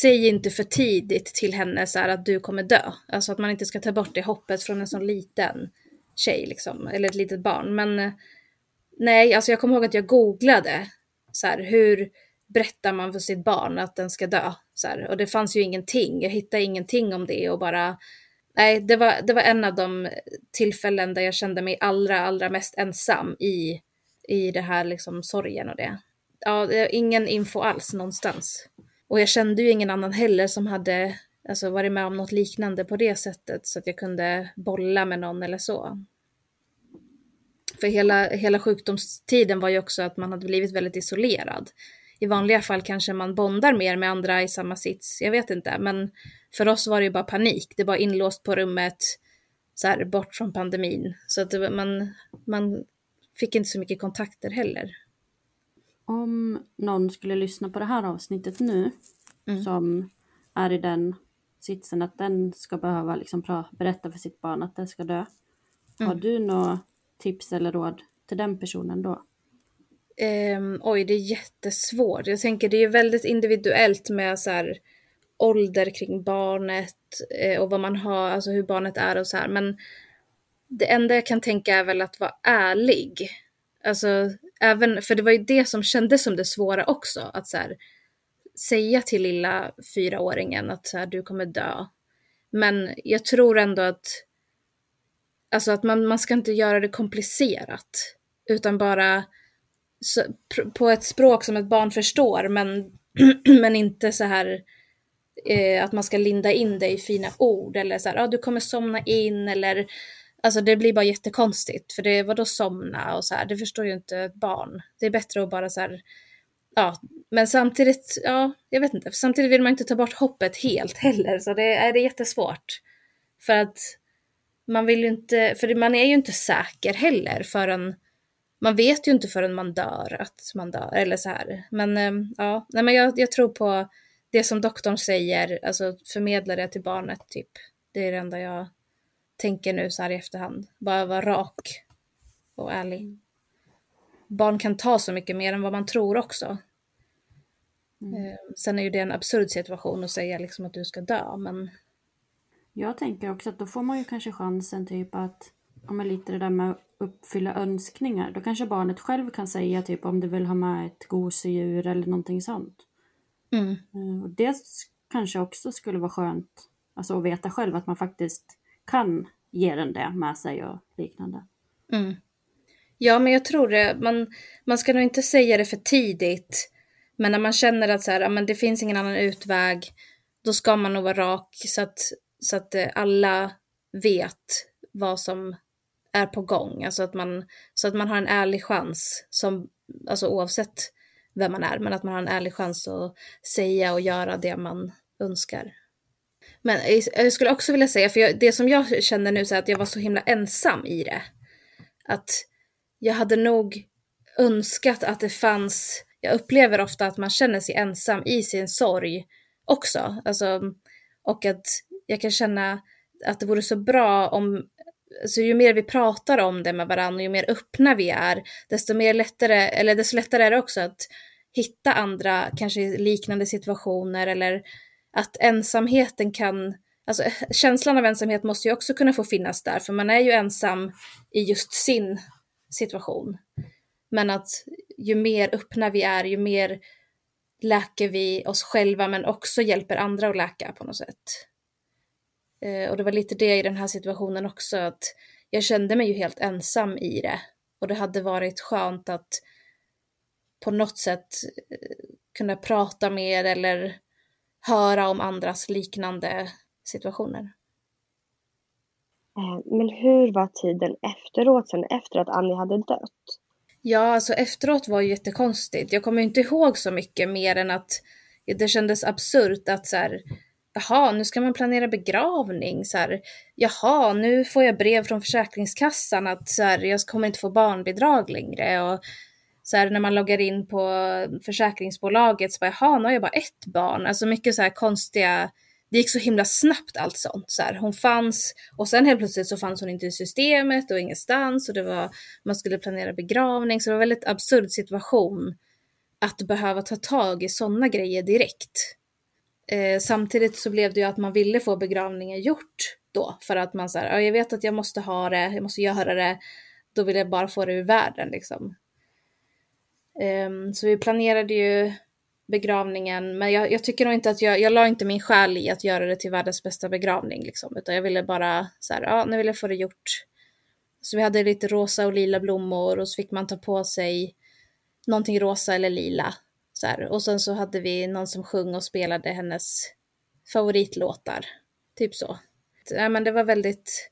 säg inte för tidigt till henne så här att du kommer dö. Alltså att man inte ska ta bort det hoppet från en sån liten tjej liksom, eller ett litet barn. Men eh, nej, alltså jag kommer ihåg att jag googlade så här, hur berättar man för sitt barn att den ska dö? Så här, och det fanns ju ingenting, jag hittade ingenting om det och bara Nej, det var, det var en av de tillfällen där jag kände mig allra, allra mest ensam i i det här liksom sorgen och det. Ja, ingen info alls någonstans. Och jag kände ju ingen annan heller som hade alltså, varit med om något liknande på det sättet så att jag kunde bolla med någon eller så. För hela, hela sjukdomstiden var ju också att man hade blivit väldigt isolerad. i vanliga fall kanske man bondar mer med andra i samma sits, jag vet inte. Men för oss var det ju bara panik, det var inlåst på rummet, så här, bort från pandemin. Så att det, man, man fick inte så mycket kontakter heller. Om någon skulle lyssna på det här avsnittet nu, mm. som är i den sitsen att den ska behöva liksom berätta för sitt barn att den ska dö. Mm. Har du några tips eller råd till den personen då? Um, oj, det är jättesvårt. Jag tänker det är väldigt individuellt med så här, ålder kring barnet eh, och vad man har, alltså hur barnet är och så här. Men det enda jag kan tänka är väl att vara ärlig. Alltså, även, för det var ju det som kändes som det svåra också. Att så här, säga till lilla fyraåringen att så här, du kommer dö. Men jag tror ändå att, alltså att man, man ska inte göra det komplicerat. Utan bara så, på ett språk som ett barn förstår, men, men inte så här eh, att man ska linda in det i fina ord eller så här, ja ah, du kommer somna in eller Alltså det blir bara jättekonstigt för det var då somna och så här, det förstår ju inte ett barn. Det är bättre att bara så här, ja, men samtidigt, ja, jag vet inte, samtidigt vill man inte ta bort hoppet helt heller så det är, det är jättesvårt. För att man vill ju inte, för man är ju inte säker heller förrän man vet ju inte förrän man dör att man dör, eller så här. Men eh, ja, nej men jag, jag tror på det som doktorn säger, alltså förmedla det till barnet typ. Det är det enda jag tänker nu så här i efterhand. Bara vara rak och ärlig. Barn kan ta så mycket mer än vad man tror också. Mm. Ehm, sen är ju det en absurd situation att säga liksom att du ska dö, men... Jag tänker också att då får man ju kanske chansen typ att, om man lite det där med uppfylla önskningar. Då kanske barnet själv kan säga typ om det vill ha med ett gosedjur eller någonting sånt. Mm. Eh, och det kanske också skulle vara skönt alltså att veta själv att man faktiskt kan ge den det med sig och liknande. Mm. Ja, men jag tror det. Man, man ska nog inte säga det för tidigt. Men när man känner att så här, men det finns ingen annan utväg, då ska man nog vara rak så att, så att eh, alla vet vad som är på gång. Alltså att man, så att man har en ärlig chans, som, alltså oavsett vem man är, men att man har en ärlig chans att säga och göra det man önskar. Men jag skulle också vilja säga, för jag, det som jag känner nu så är att jag var så himla ensam i det. Att jag hade nog önskat att det fanns, jag upplever ofta att man känner sig ensam i sin sorg också. Alltså, och att jag kan känna att det vore så bra om så ju mer vi pratar om det med varandra och ju mer öppna vi är, desto mer lättare, eller desto lättare är det också att hitta andra, kanske liknande situationer eller att ensamheten kan, alltså känslan av ensamhet måste ju också kunna få finnas där, för man är ju ensam i just sin situation. Men att ju mer öppna vi är, ju mer läker vi oss själva men också hjälper andra att läka på något sätt. Eh, och det var lite det i den här situationen också, att jag kände mig ju helt ensam i det. Och det hade varit skönt att på något sätt eh, kunna prata mer eller höra om andras liknande situationer. Eh, men hur var tiden efteråt, sen efter att Annie hade dött? Ja, alltså efteråt var ju jättekonstigt. Jag kommer inte ihåg så mycket mer än att det kändes absurt att så här, jaha, nu ska man planera begravning. Så här, jaha, nu får jag brev från Försäkringskassan att så här, jag kommer inte få barnbidrag längre. Och så här, när man loggar in på försäkringsbolaget så bara, jaha, nu har jag bara ett barn. Alltså mycket så här konstiga, det gick så himla snabbt allt sånt. Så här, hon fanns och sen helt plötsligt så fanns hon inte i systemet och ingenstans och det var, man skulle planera begravning. Så det var en väldigt absurd situation att behöva ta tag i sådana grejer direkt. Eh, samtidigt så blev det ju att man ville få begravningen gjort då för att man så ja, jag vet att jag måste ha det, jag måste göra det, då vill jag bara få det ur världen liksom. Um, så vi planerade ju begravningen, men jag, jag, tycker nog inte att jag, jag la inte min själ i att göra det till världens bästa begravning liksom, utan jag ville bara så här, ja, nu vill jag få det gjort. Så vi hade lite rosa och lila blommor och så fick man ta på sig någonting rosa eller lila så här. Och sen så hade vi någon som sjöng och spelade hennes favoritlåtar. Typ så. Ja, men det var väldigt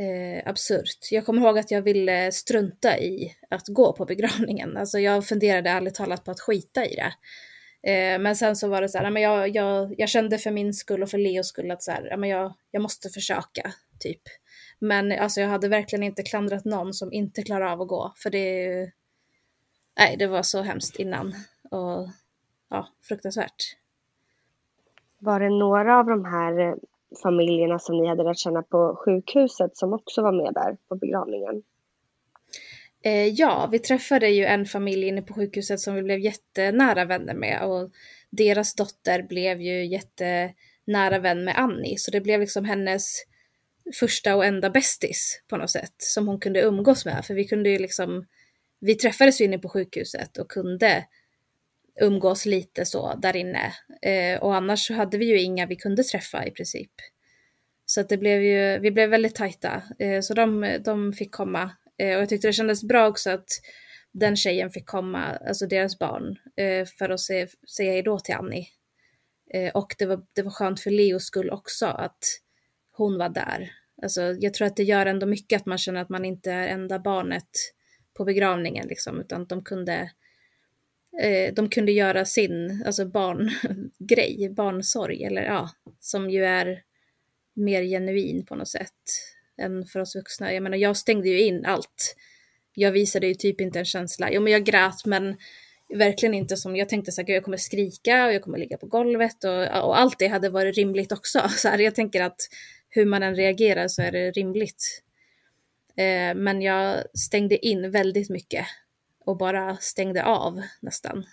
eh, absurt. Jag kommer ihåg att jag ville strunta i att gå på begravningen. Alltså jag funderade ärligt talat på att skita i det. Eh, men sen så var det så här, men jag, jag, jag kände för min skull och för Leos skull att så här, men jag, jag måste försöka, typ. Men alltså jag hade verkligen inte klandrat någon som inte klarar av att gå, för det, nej, det var så hemskt innan och ja, fruktansvärt. Var det några av de här eh, familjerna som ni hade lärt känna på sjukhuset som också var med där på begravningen? Eh, ja, vi träffade ju en familj inne på sjukhuset som vi blev jättenära vänner med och deras dotter blev ju jättenära vän med Annie, så det blev liksom hennes första och enda bästis på något sätt som hon kunde umgås med, för vi kunde ju liksom, vi träffades ju inne på sjukhuset och kunde umgås lite så där inne. Eh, och annars så hade vi ju inga vi kunde träffa i princip. Så att det blev ju, vi blev väldigt tajta. Eh, så de, de fick komma. Eh, och jag tyckte det kändes bra också att den tjejen fick komma, alltså deras barn, eh, för att se, säga hejdå till Annie. Eh, och det var, det var skönt för Leos skull också att hon var där. Alltså, jag tror att det gör ändå mycket att man känner att man inte är enda barnet på begravningen liksom, utan att de kunde eh, de kunde göra sin alltså barngrej, barnsorg, eller ja, som ju är mer genuin på något sätt än för oss vuxna. Jag menar, jag stängde ju in allt. Jag visade ju typ inte en känsla. Jo, men jag grät, men verkligen inte som jag tänkte så här, jag kommer skrika och jag kommer ligga på golvet och, och allt det hade varit rimligt också. Så här, jag tänker att hur man än reagerar så är det rimligt. Eh, men jag stängde in väldigt mycket och bara stängde av nästan.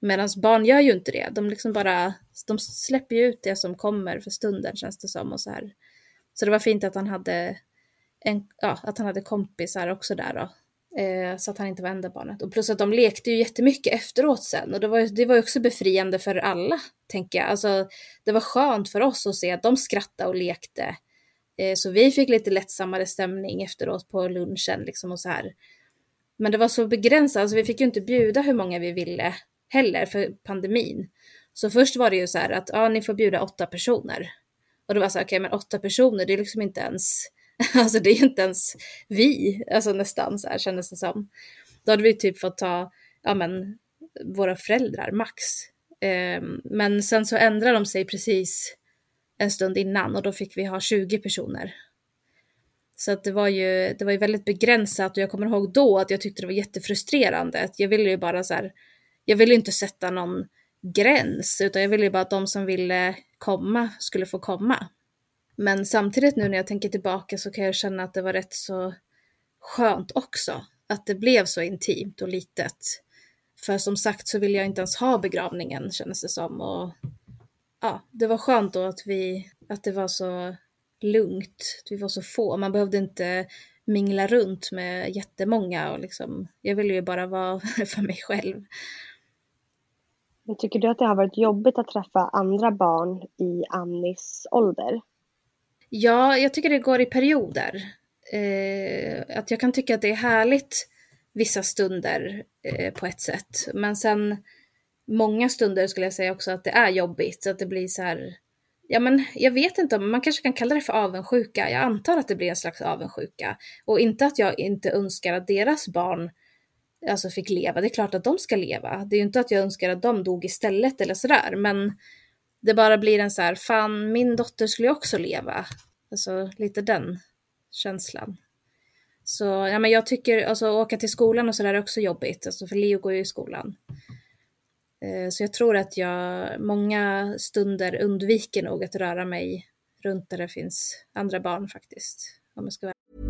Medan barn gör ju inte det. De liksom bara, de släpper ju ut det som kommer för stunden känns det som och så här. Så det var fint att han hade, en, ja, att han hade kompisar också där då. Eh, så att han inte var enda barnet. Och plus att de lekte ju jättemycket efteråt sen och det var, det var ju också befriande för alla, tänker jag. Alltså, det var skönt för oss att se att de skrattade och lekte. Eh, så vi fick lite lättsammare stämning efteråt på lunchen liksom och så här. Men det var så begränsat, alltså vi fick ju inte bjuda hur många vi ville heller för pandemin. Så först var det ju så här att ja, ni får bjuda åtta personer. Och det var så här, okej, okay, men åtta personer, det är liksom inte ens, alltså det är ju inte ens vi, alltså nästan så här kändes det som. Då hade vi typ fått ta, ja men, våra föräldrar max. Um, men sen så ändrade de sig precis en stund innan och då fick vi ha 20 personer. Så att det var ju, det var ju väldigt begränsat och jag kommer ihåg då att jag tyckte det var jättefrustrerande. Jag ville ju bara så här, jag ville inte sätta någon gräns utan jag ville ju bara att de som ville komma skulle få komma. Men samtidigt nu när jag tänker tillbaka så kan jag känna att det var rätt så skönt också. Att det blev så intimt och litet. För som sagt så vill jag inte ens ha begravningen kändes det som. Och ja, det var skönt då att vi, att det var så lugnt. Vi var så få. Man behövde inte mingla runt med jättemånga och liksom, jag ville ju bara vara för mig själv. Men tycker du att det har varit jobbigt att träffa andra barn i Annis ålder? Ja, jag tycker det går i perioder. Eh, att jag kan tycka att det är härligt vissa stunder eh, på ett sätt. Men sen många stunder skulle jag säga också att det är jobbigt. Att det blir så här, ja men jag vet inte, man kanske kan kalla det för avundsjuka. Jag antar att det blir en slags avundsjuka. Och inte att jag inte önskar att deras barn alltså fick leva. Det är klart att de ska leva. Det är ju inte att jag önskar att de dog istället eller sådär, men det bara blir en så här, fan min dotter skulle ju också leva. Alltså lite den känslan. Så ja, men jag tycker, alltså åka till skolan och sådär är också jobbigt, alltså för Leo går ju i skolan. Eh, så jag tror att jag många stunder undviker nog att röra mig runt där det finns andra barn faktiskt. Om jag ska vara.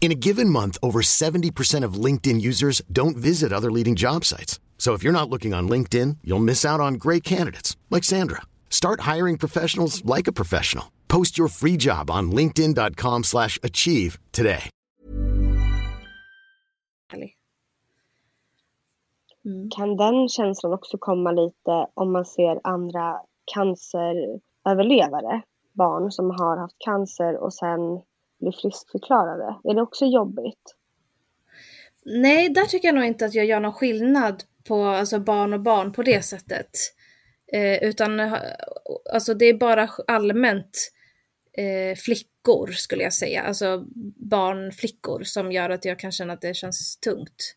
In a given month, over 70% of LinkedIn users don't visit other leading job sites. So if you're not looking on LinkedIn, you'll miss out on great candidates like Sandra. Start hiring professionals like a professional. Post your free job on linkedin.com slash achieve today. Mm. Kan den känslan också komma lite om man ser andra canceröverlevare? Barn som har haft cancer och sen bli friskförklarade. Är det också jobbigt? Nej, där tycker jag nog inte att jag gör någon skillnad på alltså barn och barn på det sättet. Eh, utan eh, alltså det är bara allmänt eh, flickor skulle jag säga, alltså barnflickor som gör att jag kan känna att det känns tungt.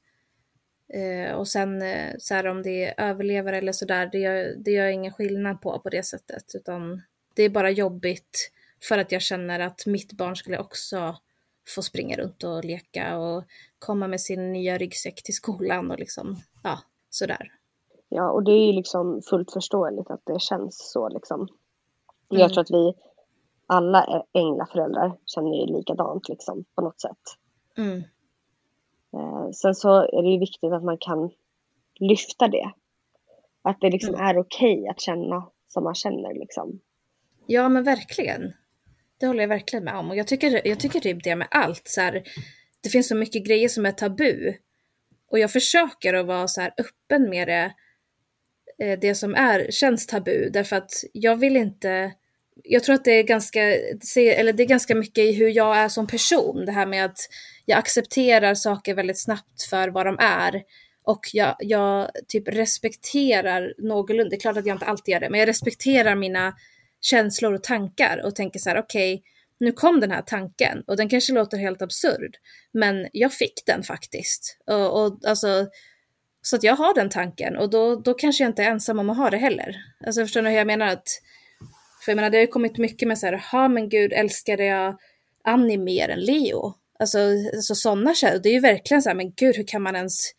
Eh, och sen eh, så här, om det är överlevare eller sådär, det gör, det gör ingen skillnad på på det sättet, utan det är bara jobbigt för att jag känner att mitt barn skulle också få springa runt och leka och komma med sin nya ryggsäck till skolan och liksom, ja, sådär. Ja, och det är ju liksom fullt förståeligt att det känns så liksom. Mm. Jag tror att vi alla änglaföräldrar känner ju likadant liksom på något sätt. Mm. Eh, sen så är det ju viktigt att man kan lyfta det. Att det liksom mm. är okej okay att känna som man känner liksom. Ja men verkligen. Det håller jag verkligen med om. Och jag tycker, jag tycker typ det med allt. Så här, det finns så mycket grejer som är tabu. Och jag försöker att vara så här öppen med det eh, det som är, känns tabu. Därför att jag vill inte, jag tror att det är ganska, eller det är ganska mycket i hur jag är som person. Det här med att jag accepterar saker väldigt snabbt för vad de är. Och jag, jag typ respekterar någorlunda, det är klart att jag inte alltid gör det, men jag respekterar mina känslor och tankar och tänker så här, okej, okay, nu kom den här tanken och den kanske låter helt absurd, men jag fick den faktiskt. Och, och alltså, så att jag har den tanken och då, då kanske jag inte är ensam om att ha det heller. Alltså förstår ni hur jag menar? Att, för jag menar det har ju kommit mycket med så här, ja men gud älskade jag Annie mer än Leo? Alltså, alltså sådana känslor, det är ju verkligen så här, men gud hur kan man ens...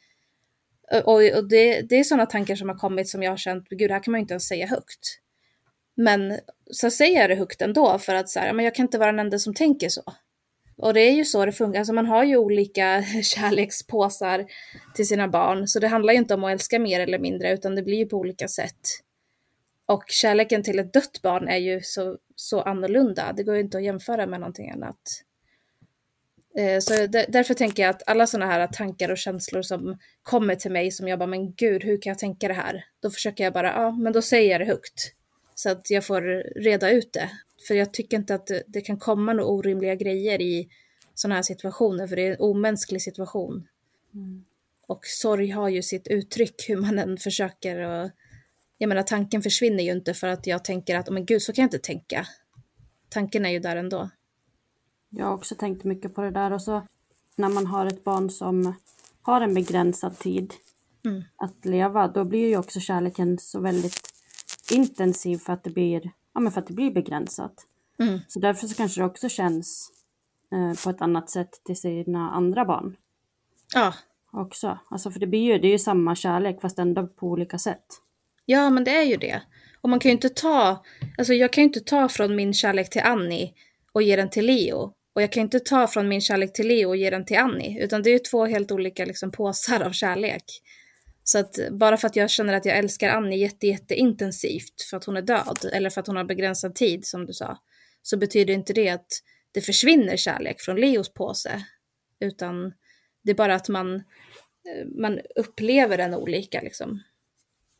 Och, och det, det är sådana tankar som har kommit som jag har känt, gud det här kan man ju inte ens säga högt. Men så säger jag det högt ändå för att så här, men jag kan inte vara den enda som tänker så. Och det är ju så det funkar, alltså man har ju olika kärlekspåsar till sina barn, så det handlar ju inte om att älska mer eller mindre, utan det blir ju på olika sätt. Och kärleken till ett dött barn är ju så, så annorlunda, det går ju inte att jämföra med någonting annat. Eh, så därför tänker jag att alla sådana här tankar och känslor som kommer till mig som jag bara, men gud, hur kan jag tänka det här? Då försöker jag bara, ja, men då säger jag det högt. Så att jag får reda ut det. För jag tycker inte att det, kan komma några orimliga grejer i sådana här situationer, för det är en omänsklig situation. Mm. Och sorg har ju sitt uttryck hur man än försöker och jag menar tanken försvinner ju inte för att jag tänker att, men gud så kan jag inte tänka. Tanken är ju där ändå. Jag har också tänkt mycket på det där och så när man har ett barn som har en begränsad tid mm. att leva, då blir ju också kärleken så väldigt intensiv för att det blir ja, men för att det blir begränsat. Mm. Så därför så kanske det också känns eh, på ett annat sätt till sina andra barn. Ja. Också. Alltså för det blir ju, det är ju samma kärlek fast ändå på olika sätt. Ja men det är ju det. Och man kan ju inte ta, alltså jag kan ju inte ta från min kärlek till Annie och ge den till Leo. Och jag kan inte ta från min kärlek till Leo och ge den till Annie. Utan det är ju två helt olika liksom, påsar av kärlek. Så att bara för att jag känner att jag älskar Annie jätte, jätteintensivt för att hon är död, eller för att hon har begränsad tid som du sa, så betyder inte det att det försvinner kärlek från Leos påse. Utan det är bara att man, eh, man upplever den olika liksom.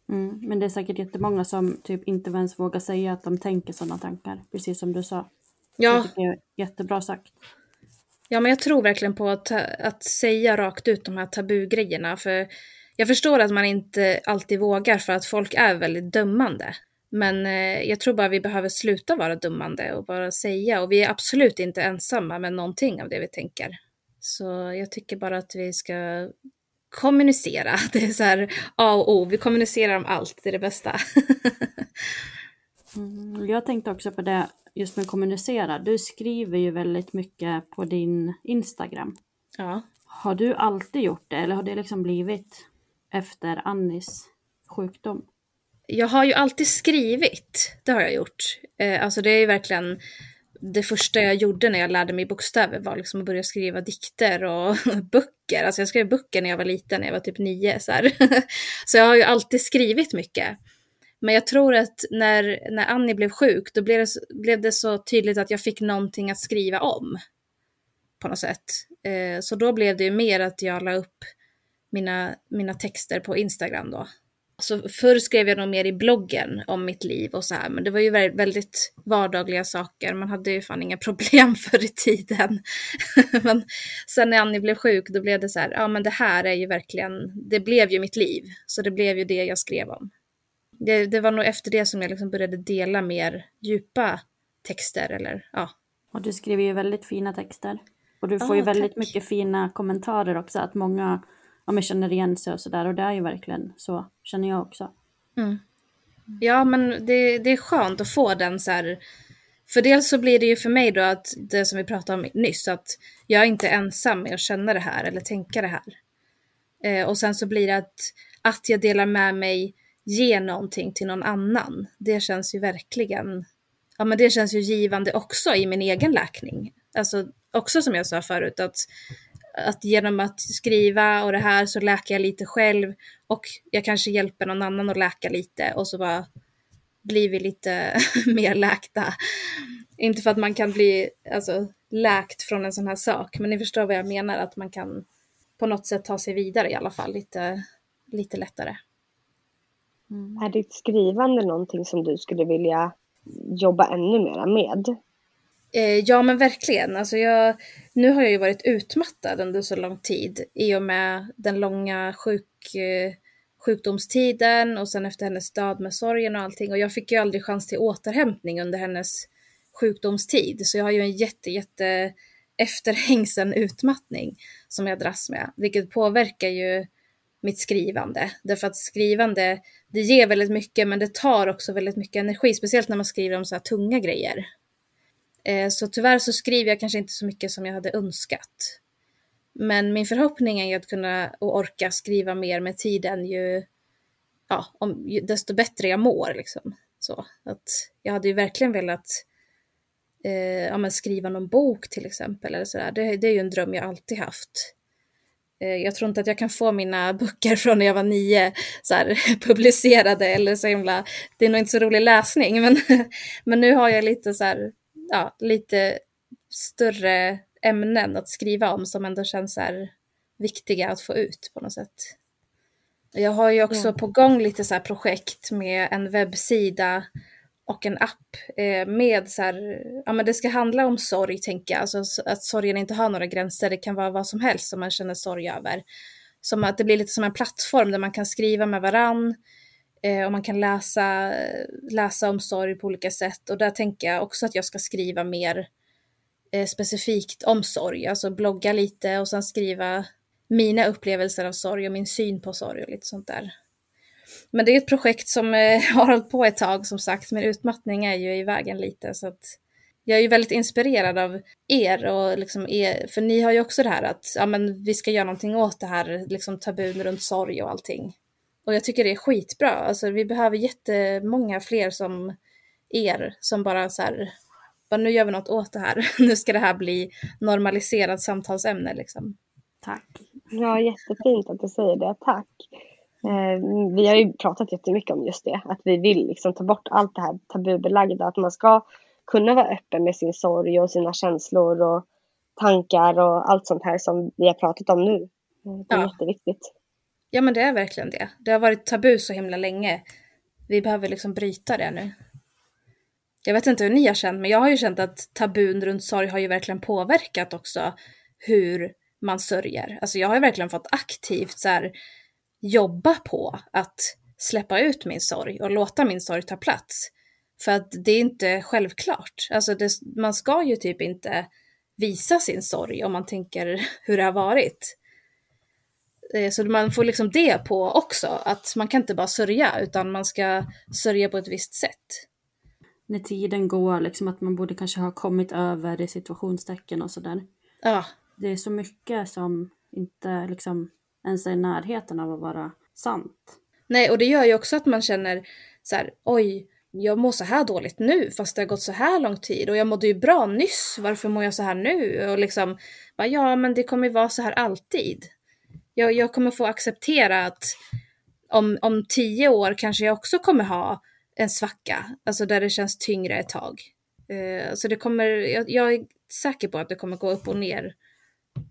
Mm, men det är säkert jättemånga som typ inte ens vågar säga att de tänker sådana tankar, precis som du sa. Ja. Det är jättebra sagt. Ja, men jag tror verkligen på att, att säga rakt ut de här tabugrejerna, för jag förstår att man inte alltid vågar för att folk är väldigt dömande. Men eh, jag tror bara vi behöver sluta vara dömande och bara säga. Och vi är absolut inte ensamma med någonting av det vi tänker. Så jag tycker bara att vi ska kommunicera. Det är så här A och O. Vi kommunicerar om allt, det är det bästa. mm, jag tänkte också på det just med kommunicera. Du skriver ju väldigt mycket på din Instagram. Ja. Har du alltid gjort det eller har det liksom blivit efter Annis sjukdom? Jag har ju alltid skrivit, det har jag gjort. Eh, alltså det är ju verkligen det första jag gjorde när jag lärde mig bokstäver var liksom att börja skriva dikter och böcker. Alltså jag skrev böcker när jag var liten, när jag var typ nio. Så, här. så jag har ju alltid skrivit mycket. Men jag tror att när, när Annie blev sjuk, då blev det, blev det så tydligt att jag fick någonting att skriva om. På något sätt. Eh, så då blev det ju mer att jag la upp mina, mina texter på Instagram då. Alltså, förr skrev jag nog mer i bloggen om mitt liv och så här, men det var ju väldigt vardagliga saker. Man hade ju fan inga problem förr i tiden. men sen när Annie blev sjuk, då blev det så här, ja men det här är ju verkligen, det blev ju mitt liv. Så det blev ju det jag skrev om. Det, det var nog efter det som jag liksom började dela mer djupa texter eller ja. Och du skriver ju väldigt fina texter. Och du får oh, ju väldigt tack. mycket fina kommentarer också, att många ja, men känner igen sig och sådär. Och det är ju verkligen så, känner jag också. Mm. Ja, men det, det är skönt att få den så här. För dels så blir det ju för mig då att det som vi pratade om nyss, att jag är inte ensam med att känna det här eller tänka det här. Eh, och sen så blir det att, att jag delar med mig, ger någonting till någon annan. Det känns ju verkligen, ja men det känns ju givande också i min egen läkning. Alltså också som jag sa förut, att att genom att skriva och det här så läker jag lite själv och jag kanske hjälper någon annan att läka lite och så bara blir vi lite mer läkta. Inte för att man kan bli alltså, läkt från en sån här sak, men ni förstår vad jag menar, att man kan på något sätt ta sig vidare i alla fall lite, lite lättare. Mm. Är ditt skrivande någonting som du skulle vilja jobba ännu mera med? Eh, ja men verkligen. Alltså jag, nu har jag ju varit utmattad under så lång tid i och med den långa sjuk, eh, sjukdomstiden och sen efter hennes död med sorgen och allting. Och jag fick ju aldrig chans till återhämtning under hennes sjukdomstid. Så jag har ju en jätte, jätte efterhängsen utmattning som jag dras med, vilket påverkar ju mitt skrivande. Därför att skrivande, det ger väldigt mycket men det tar också väldigt mycket energi, speciellt när man skriver om så här tunga grejer. Eh, så tyvärr så skriver jag kanske inte så mycket som jag hade önskat. Men min förhoppning är att kunna och orka skriva mer med tiden ju, ja, om, ju, desto bättre jag mår. Liksom. Så, att jag hade ju verkligen velat eh, ja, men skriva någon bok till exempel. Eller sådär. Det, det är ju en dröm jag alltid haft. Eh, jag tror inte att jag kan få mina böcker från när jag var nio så här, publicerade eller så himla, det är nog inte så rolig läsning men, men nu har jag lite så här, ja, lite större ämnen att skriva om som ändå känns så viktiga att få ut på något sätt. Jag har ju också ja. på gång lite så projekt med en webbsida och en app eh, med så här, ja men det ska handla om sorg tänker jag, alltså att sorgen inte har några gränser, det kan vara vad som helst som man känner sorg över. Som att det blir lite som en plattform där man kan skriva med varann, Eh, och man kan läsa, läsa om sorg på olika sätt. Och där tänker jag också att jag ska skriva mer eh, specifikt om sorg. Alltså blogga lite och sen skriva mina upplevelser av sorg och min syn på sorg och lite sånt där. Men det är ett projekt som eh, har hållit på ett tag som sagt, men utmattning är ju i vägen lite så att jag är ju väldigt inspirerad av er och liksom er, för ni har ju också det här att ja, men vi ska göra någonting åt det här liksom tabun runt sorg och allting. Och jag tycker det är skitbra. Alltså vi behöver jättemånga fler som er som bara så här, bara nu gör vi något åt det här. nu ska det här bli normaliserat samtalsämne liksom. Tack. Ja, jättefint att du säger det. Tack. Eh, vi har ju pratat jättemycket om just det, att vi vill liksom ta bort allt det här tabubelagda, att man ska kunna vara öppen med sin sorg och sina känslor och tankar och allt sånt här som vi har pratat om nu. Det är ja. jätteviktigt. Ja men det är verkligen det. Det har varit tabu så himla länge. Vi behöver liksom bryta det nu. Jag vet inte hur ni har känt, men jag har ju känt att tabun runt sorg har ju verkligen påverkat också hur man sörjer. Alltså jag har ju verkligen fått aktivt så här, jobba på att släppa ut min sorg och låta min sorg ta plats. För att det är inte självklart. Alltså det, man ska ju typ inte visa sin sorg om man tänker hur det har varit. Eh, så man får liksom det på också, att man kan inte bara sörja utan man ska sörja på ett visst sätt. När tiden går, liksom att man borde kanske ha kommit över situationstecken och sådär. Ja. Det är så mycket som inte liksom ens är i närheten av att vara sant. Nej, och det gör ju också att man känner så här, oj, jag mår så här dåligt nu fast det har gått så här lång tid och jag mådde ju bra nyss, varför mår jag så här nu? Och liksom, ja men det kommer ju vara så här alltid jag, jag kommer få acceptera att om, om tio år kanske jag också kommer ha en svacka, alltså där det känns tyngre ett tag. Eh, så det kommer, jag, jag, är säker på att det kommer gå upp och ner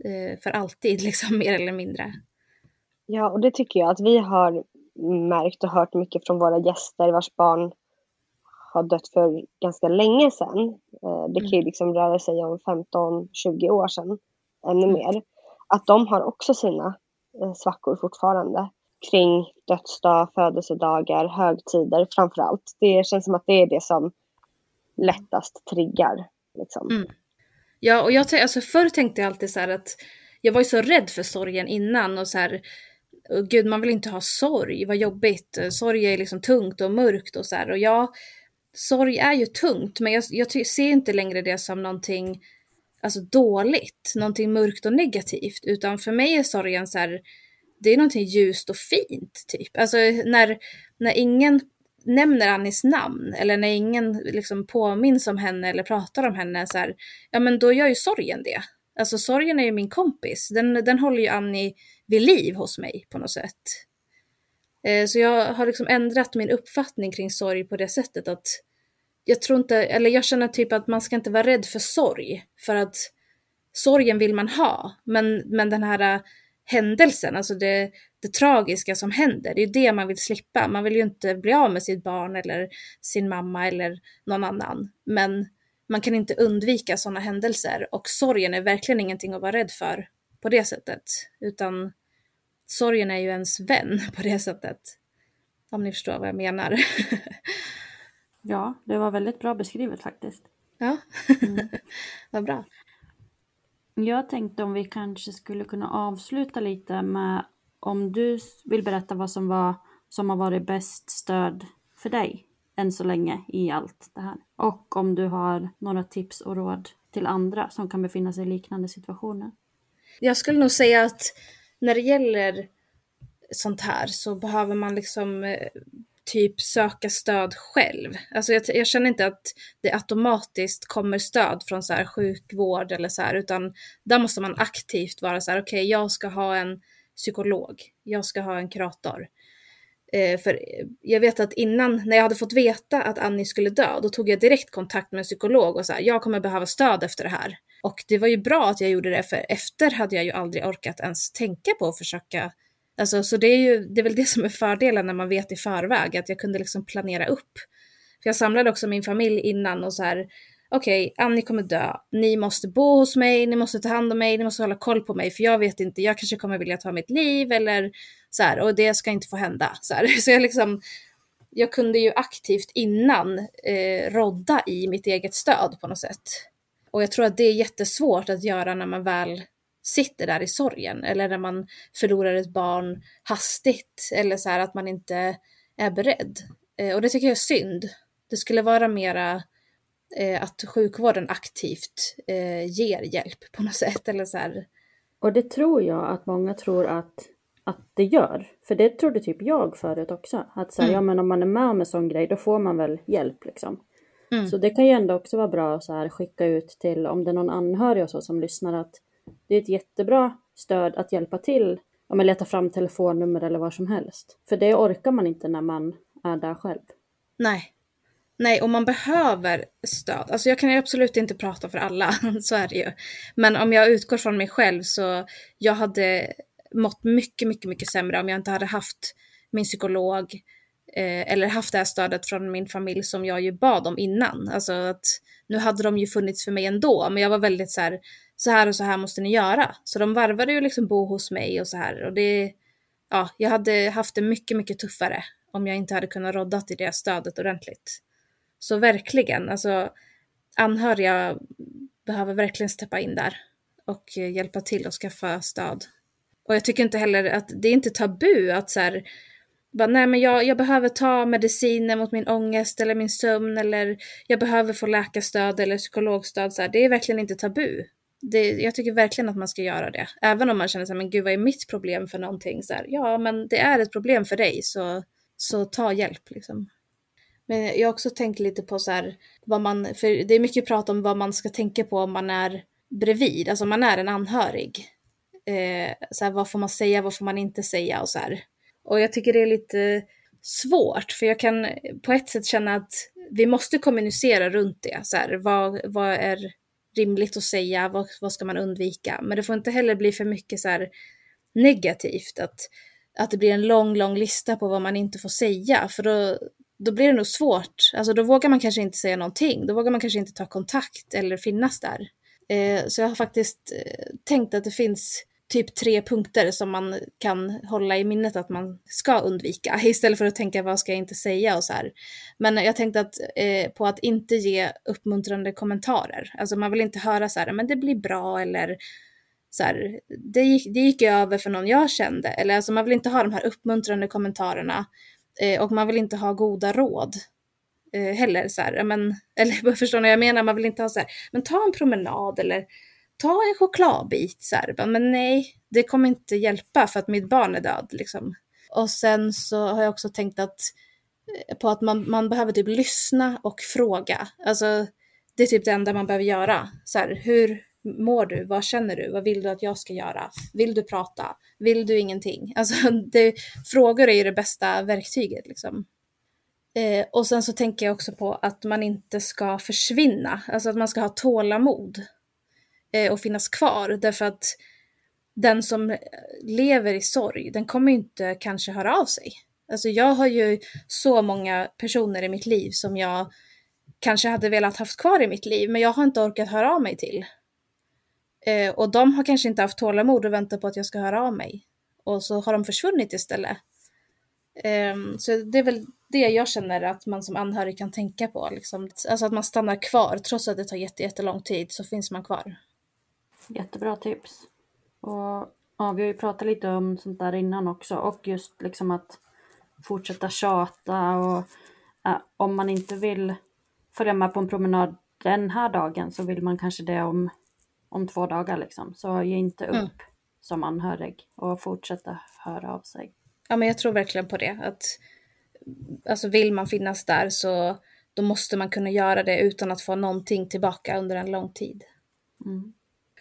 eh, för alltid, liksom mer eller mindre. Ja, och det tycker jag att vi har märkt och hört mycket från våra gäster vars barn har dött för ganska länge sedan. Eh, det kan ju mm. liksom röra sig om 15-20 år sedan, ännu mm. mer. Att de har också sina Eh, svackor fortfarande kring dödsdag, födelsedagar, högtider framför allt. Det känns som att det är det som lättast triggar. Liksom. Mm. Ja, och jag alltså förr tänkte jag alltid så här att jag var ju så rädd för sorgen innan och så här, gud man vill inte ha sorg, vad jobbigt, sorg är liksom tungt och mörkt och så här. Och jag, sorg är ju tungt, men jag, jag ser inte längre det som någonting alltså dåligt, någonting mörkt och negativt, utan för mig är sorgen så här, det är någonting ljust och fint typ. Alltså när, när ingen nämner Annis namn eller när ingen liksom påminns om henne eller pratar om henne så här, ja men då gör ju sorgen det. Alltså sorgen är ju min kompis, den, den håller ju Annie vid liv hos mig på något sätt. Eh, så jag har liksom ändrat min uppfattning kring sorg på det sättet att jag tror inte, eller jag känner typ att man ska inte vara rädd för sorg. För att sorgen vill man ha, men, men den här äh, händelsen, alltså det, det tragiska som händer, det är ju det man vill slippa. Man vill ju inte bli av med sitt barn eller sin mamma eller någon annan. Men man kan inte undvika sådana händelser och sorgen är verkligen ingenting att vara rädd för på det sättet. Utan sorgen är ju ens vän på det sättet. Om ni förstår vad jag menar. Ja, det var väldigt bra beskrivet faktiskt. Ja, mm. vad bra. Jag tänkte om vi kanske skulle kunna avsluta lite med om du vill berätta vad som, var, som har varit bäst stöd för dig än så länge i allt det här. Och om du har några tips och råd till andra som kan befinna sig i liknande situationer. Jag skulle nog säga att när det gäller sånt här så behöver man liksom eh, typ söka stöd själv. Alltså jag, jag, känner inte att det automatiskt kommer stöd från så här sjukvård eller så här, utan där måste man aktivt vara så här, okej, okay, jag ska ha en psykolog, jag ska ha en kurator. Eh, för eh, jag vet att innan, när jag hade fått veta att Annie skulle dö, då tog jag direkt kontakt med en psykolog och sa jag kommer behöva stöd efter det här. Och det var ju bra att jag gjorde det, för efter hade jag ju aldrig orkat ens tänka på att försöka Alltså, så det är ju det är väl det som är fördelen när man vet i förväg, att jag kunde liksom planera upp. För jag samlade också min familj innan och så här, okej, okay, Annie kommer dö, ni måste bo hos mig, ni måste ta hand om mig, ni måste hålla koll på mig, för jag vet inte, jag kanske kommer vilja ta mitt liv eller så här, och det ska inte få hända. Så, här. så jag liksom, jag kunde ju aktivt innan eh, rodda i mitt eget stöd på något sätt. Och jag tror att det är jättesvårt att göra när man väl sitter där i sorgen eller när man förlorar ett barn hastigt eller så här att man inte är beredd. Eh, och det tycker jag är synd. Det skulle vara mera eh, att sjukvården aktivt eh, ger hjälp på något sätt eller så här. Och det tror jag att många tror att, att det gör. För det trodde typ jag förut också. Att så här, mm. ja men om man är med om en sån grej då får man väl hjälp liksom. Mm. Så det kan ju ändå också vara bra att så här, skicka ut till om det är någon anhörig och så som lyssnar att det är ett jättebra stöd att hjälpa till om man letar fram telefonnummer eller vad som helst. För det orkar man inte när man är där själv. Nej. Nej, och man behöver stöd. Alltså jag kan absolut inte prata för alla, så är det ju. Men om jag utgår från mig själv så jag hade mått mycket, mycket, mycket sämre om jag inte hade haft min psykolog eh, eller haft det här stödet från min familj som jag ju bad om innan. Alltså att nu hade de ju funnits för mig ändå, men jag var väldigt så här, så här och så här måste ni göra. Så de varvade ju liksom bo hos mig och så här och det, ja, jag hade haft det mycket, mycket tuffare om jag inte hade kunnat rodda till det stödet ordentligt. Så verkligen, alltså anhöriga behöver verkligen steppa in där och hjälpa till och skaffa stöd. Och jag tycker inte heller att det är inte tabu att så här, bara, nej men jag, jag behöver ta mediciner mot min ångest eller min sömn eller jag behöver få läkarstöd eller psykologstöd. Så här. Det är verkligen inte tabu det, jag tycker verkligen att man ska göra det. Även om man känner så här, men gud vad är mitt problem för någonting? Så här, ja, men det är ett problem för dig, så, så ta hjälp liksom. Men jag har också tänkt lite på så här, vad man, för det är mycket prat om vad man ska tänka på om man är bredvid, alltså om man är en anhörig. Eh, så här, vad får man säga, vad får man inte säga och så här. Och jag tycker det är lite svårt för jag kan på ett sätt känna att vi måste kommunicera runt det. Så här, vad, vad är rimligt att säga? Vad, vad ska man undvika? Men det får inte heller bli för mycket så här negativt. Att, att det blir en lång, lång lista på vad man inte får säga. För då, då blir det nog svårt. Alltså då vågar man kanske inte säga någonting. Då vågar man kanske inte ta kontakt eller finnas där. Eh, så jag har faktiskt eh, tänkt att det finns typ tre punkter som man kan hålla i minnet att man ska undvika istället för att tänka vad ska jag inte säga och så här. Men jag tänkte att, eh, på att inte ge uppmuntrande kommentarer. Alltså man vill inte höra så här, men det blir bra eller så här, det gick, det gick över för någon jag kände. Eller alltså man vill inte ha de här uppmuntrande kommentarerna eh, och man vill inte ha goda råd eh, heller. Så här, men, eller förstår ni vad jag menar? Man vill inte ha så här, men ta en promenad eller ta en chokladbit. Så här. Men nej, det kommer inte hjälpa för att mitt barn är död. Liksom. Och sen så har jag också tänkt att, eh, på att man, man behöver typ lyssna och fråga. Alltså, det är typ det enda man behöver göra. Så här, hur mår du? Vad känner du? Vad vill du att jag ska göra? Vill du prata? Vill du ingenting? Alltså, det, frågor är ju det bästa verktyget. Liksom. Eh, och sen så tänker jag också på att man inte ska försvinna. Alltså att man ska ha tålamod eh, och finnas kvar. Därför att den som lever i sorg, den kommer inte kanske höra av sig. Alltså jag har ju så många personer i mitt liv som jag kanske hade velat haft kvar i mitt liv, men jag har inte orkat höra av mig till. Eh, och de har kanske inte haft tålamod och väntat på att jag ska höra av mig. Och så har de försvunnit istället. Eh, så det är väl det jag känner att man som anhörig kan tänka på. Liksom. Alltså att man stannar kvar, trots att det tar jättelång tid så finns man kvar. Jättebra tips. Och ja, vi har ju pratat lite om sånt där innan också och just liksom att fortsätta tjata och ja, om man inte vill följa med på en promenad den här dagen så vill man kanske det om, om två dagar liksom. Så ge inte upp mm. som anhörig och fortsätta höra av sig. Ja men jag tror verkligen på det. Att, alltså vill man finnas där så då måste man kunna göra det utan att få någonting tillbaka under en lång tid. Mm.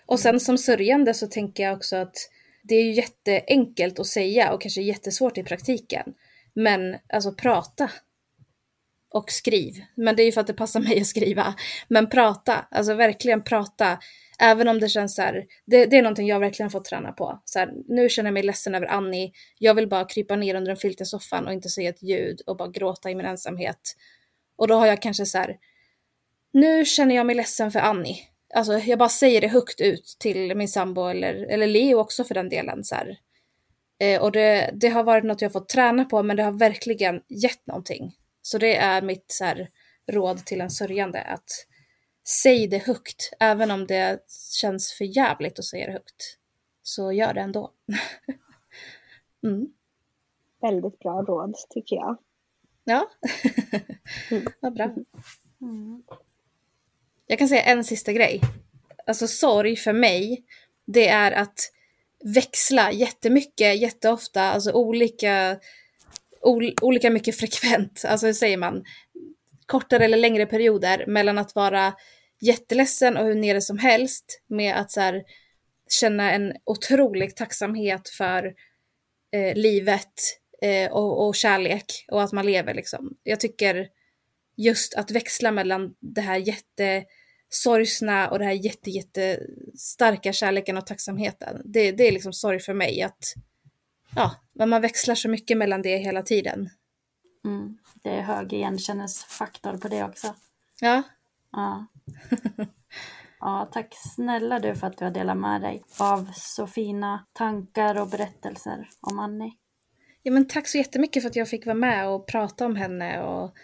Och sen som sörjande så tänker jag också att det är ju jätteenkelt att säga och kanske jättesvårt i praktiken. Men alltså prata. Och skriv. Men det är ju för att det passar mig att skriva. Men prata, alltså verkligen prata. Även om det känns så här, det, det är någonting jag verkligen fått träna på. Så här, nu känner jag mig ledsen över Annie. Jag vill bara krypa ner under en filt i soffan och inte säga ett ljud och bara gråta i min ensamhet. Och då har jag kanske så här, nu känner jag mig ledsen för Annie alltså jag bara säger det högt ut till min sambo eller, eller Leo också för den delen. Så eh, och det, det har varit något jag fått träna på men det har verkligen gett någonting. Så det är mitt så här, råd till en sörjande att säg det högt även om det känns för jävligt att säga det högt. Så gör det ändå. mm. Väldigt bra råd tycker jag. Ja, vad bra. Mm. Jag kan säga en sista grej. Alltså sorg för mig, det är att växla jättemycket, jätteofta, alltså olika, ol, olika mycket frekvent, alltså hur säger man, kortare eller längre perioder mellan att vara jätteledsen och hur nere som helst med att så här, känna en otrolig tacksamhet för eh, livet eh, och, och, kärlek och att man lever liksom. Jag tycker just att växla mellan det här jätte sorgsna och det här jätte, jätte starka kärleken och tacksamheten. Det, det är liksom sorg för mig att ja, man växlar så mycket mellan det hela tiden. Mm, det är hög igenkännesfaktor på det också. Ja. Ja. ja, tack snälla du för att du har delat med dig av så fina tankar och berättelser om Annie. Ja, men tack så jättemycket för att jag fick vara med och prata om henne och,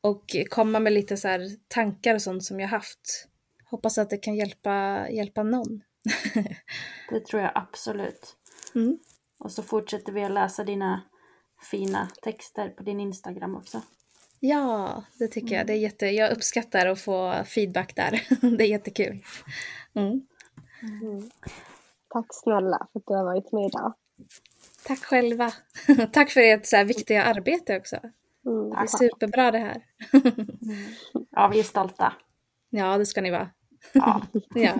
och komma med lite så tankar och sånt som jag haft hoppas att det kan hjälpa, hjälpa någon. det tror jag absolut. Mm. Och så fortsätter vi att läsa dina fina texter på din Instagram också. Ja, det tycker mm. jag. Det är jätte, jag uppskattar att få feedback där. det är jättekul. Mm. Mm. Tack snälla för att du har varit med idag. Tack själva. Tack för ert så här viktiga arbete också. Mm, det är superbra det här. ja, vi är stolta. Ja, det ska ni vara. Ja.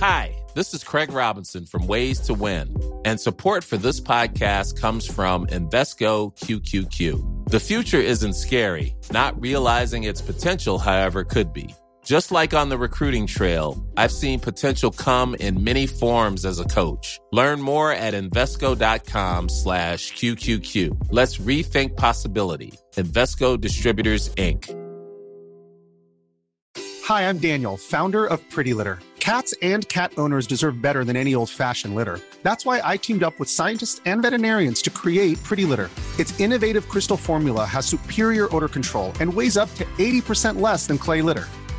Hi. This is Craig Robinson from Ways to Win, and support for this podcast comes from Invesco QQQ. The future isn't scary, not realizing its potential, however, could be. Just like on the recruiting trail, I've seen potential come in many forms as a coach. Learn more at Invesco.com slash QQQ. Let's rethink possibility. Investco Distributors, Inc. Hi, I'm Daniel, founder of Pretty Litter. Cats and cat owners deserve better than any old-fashioned litter. That's why I teamed up with scientists and veterinarians to create Pretty Litter. Its innovative crystal formula has superior odor control and weighs up to 80% less than clay litter.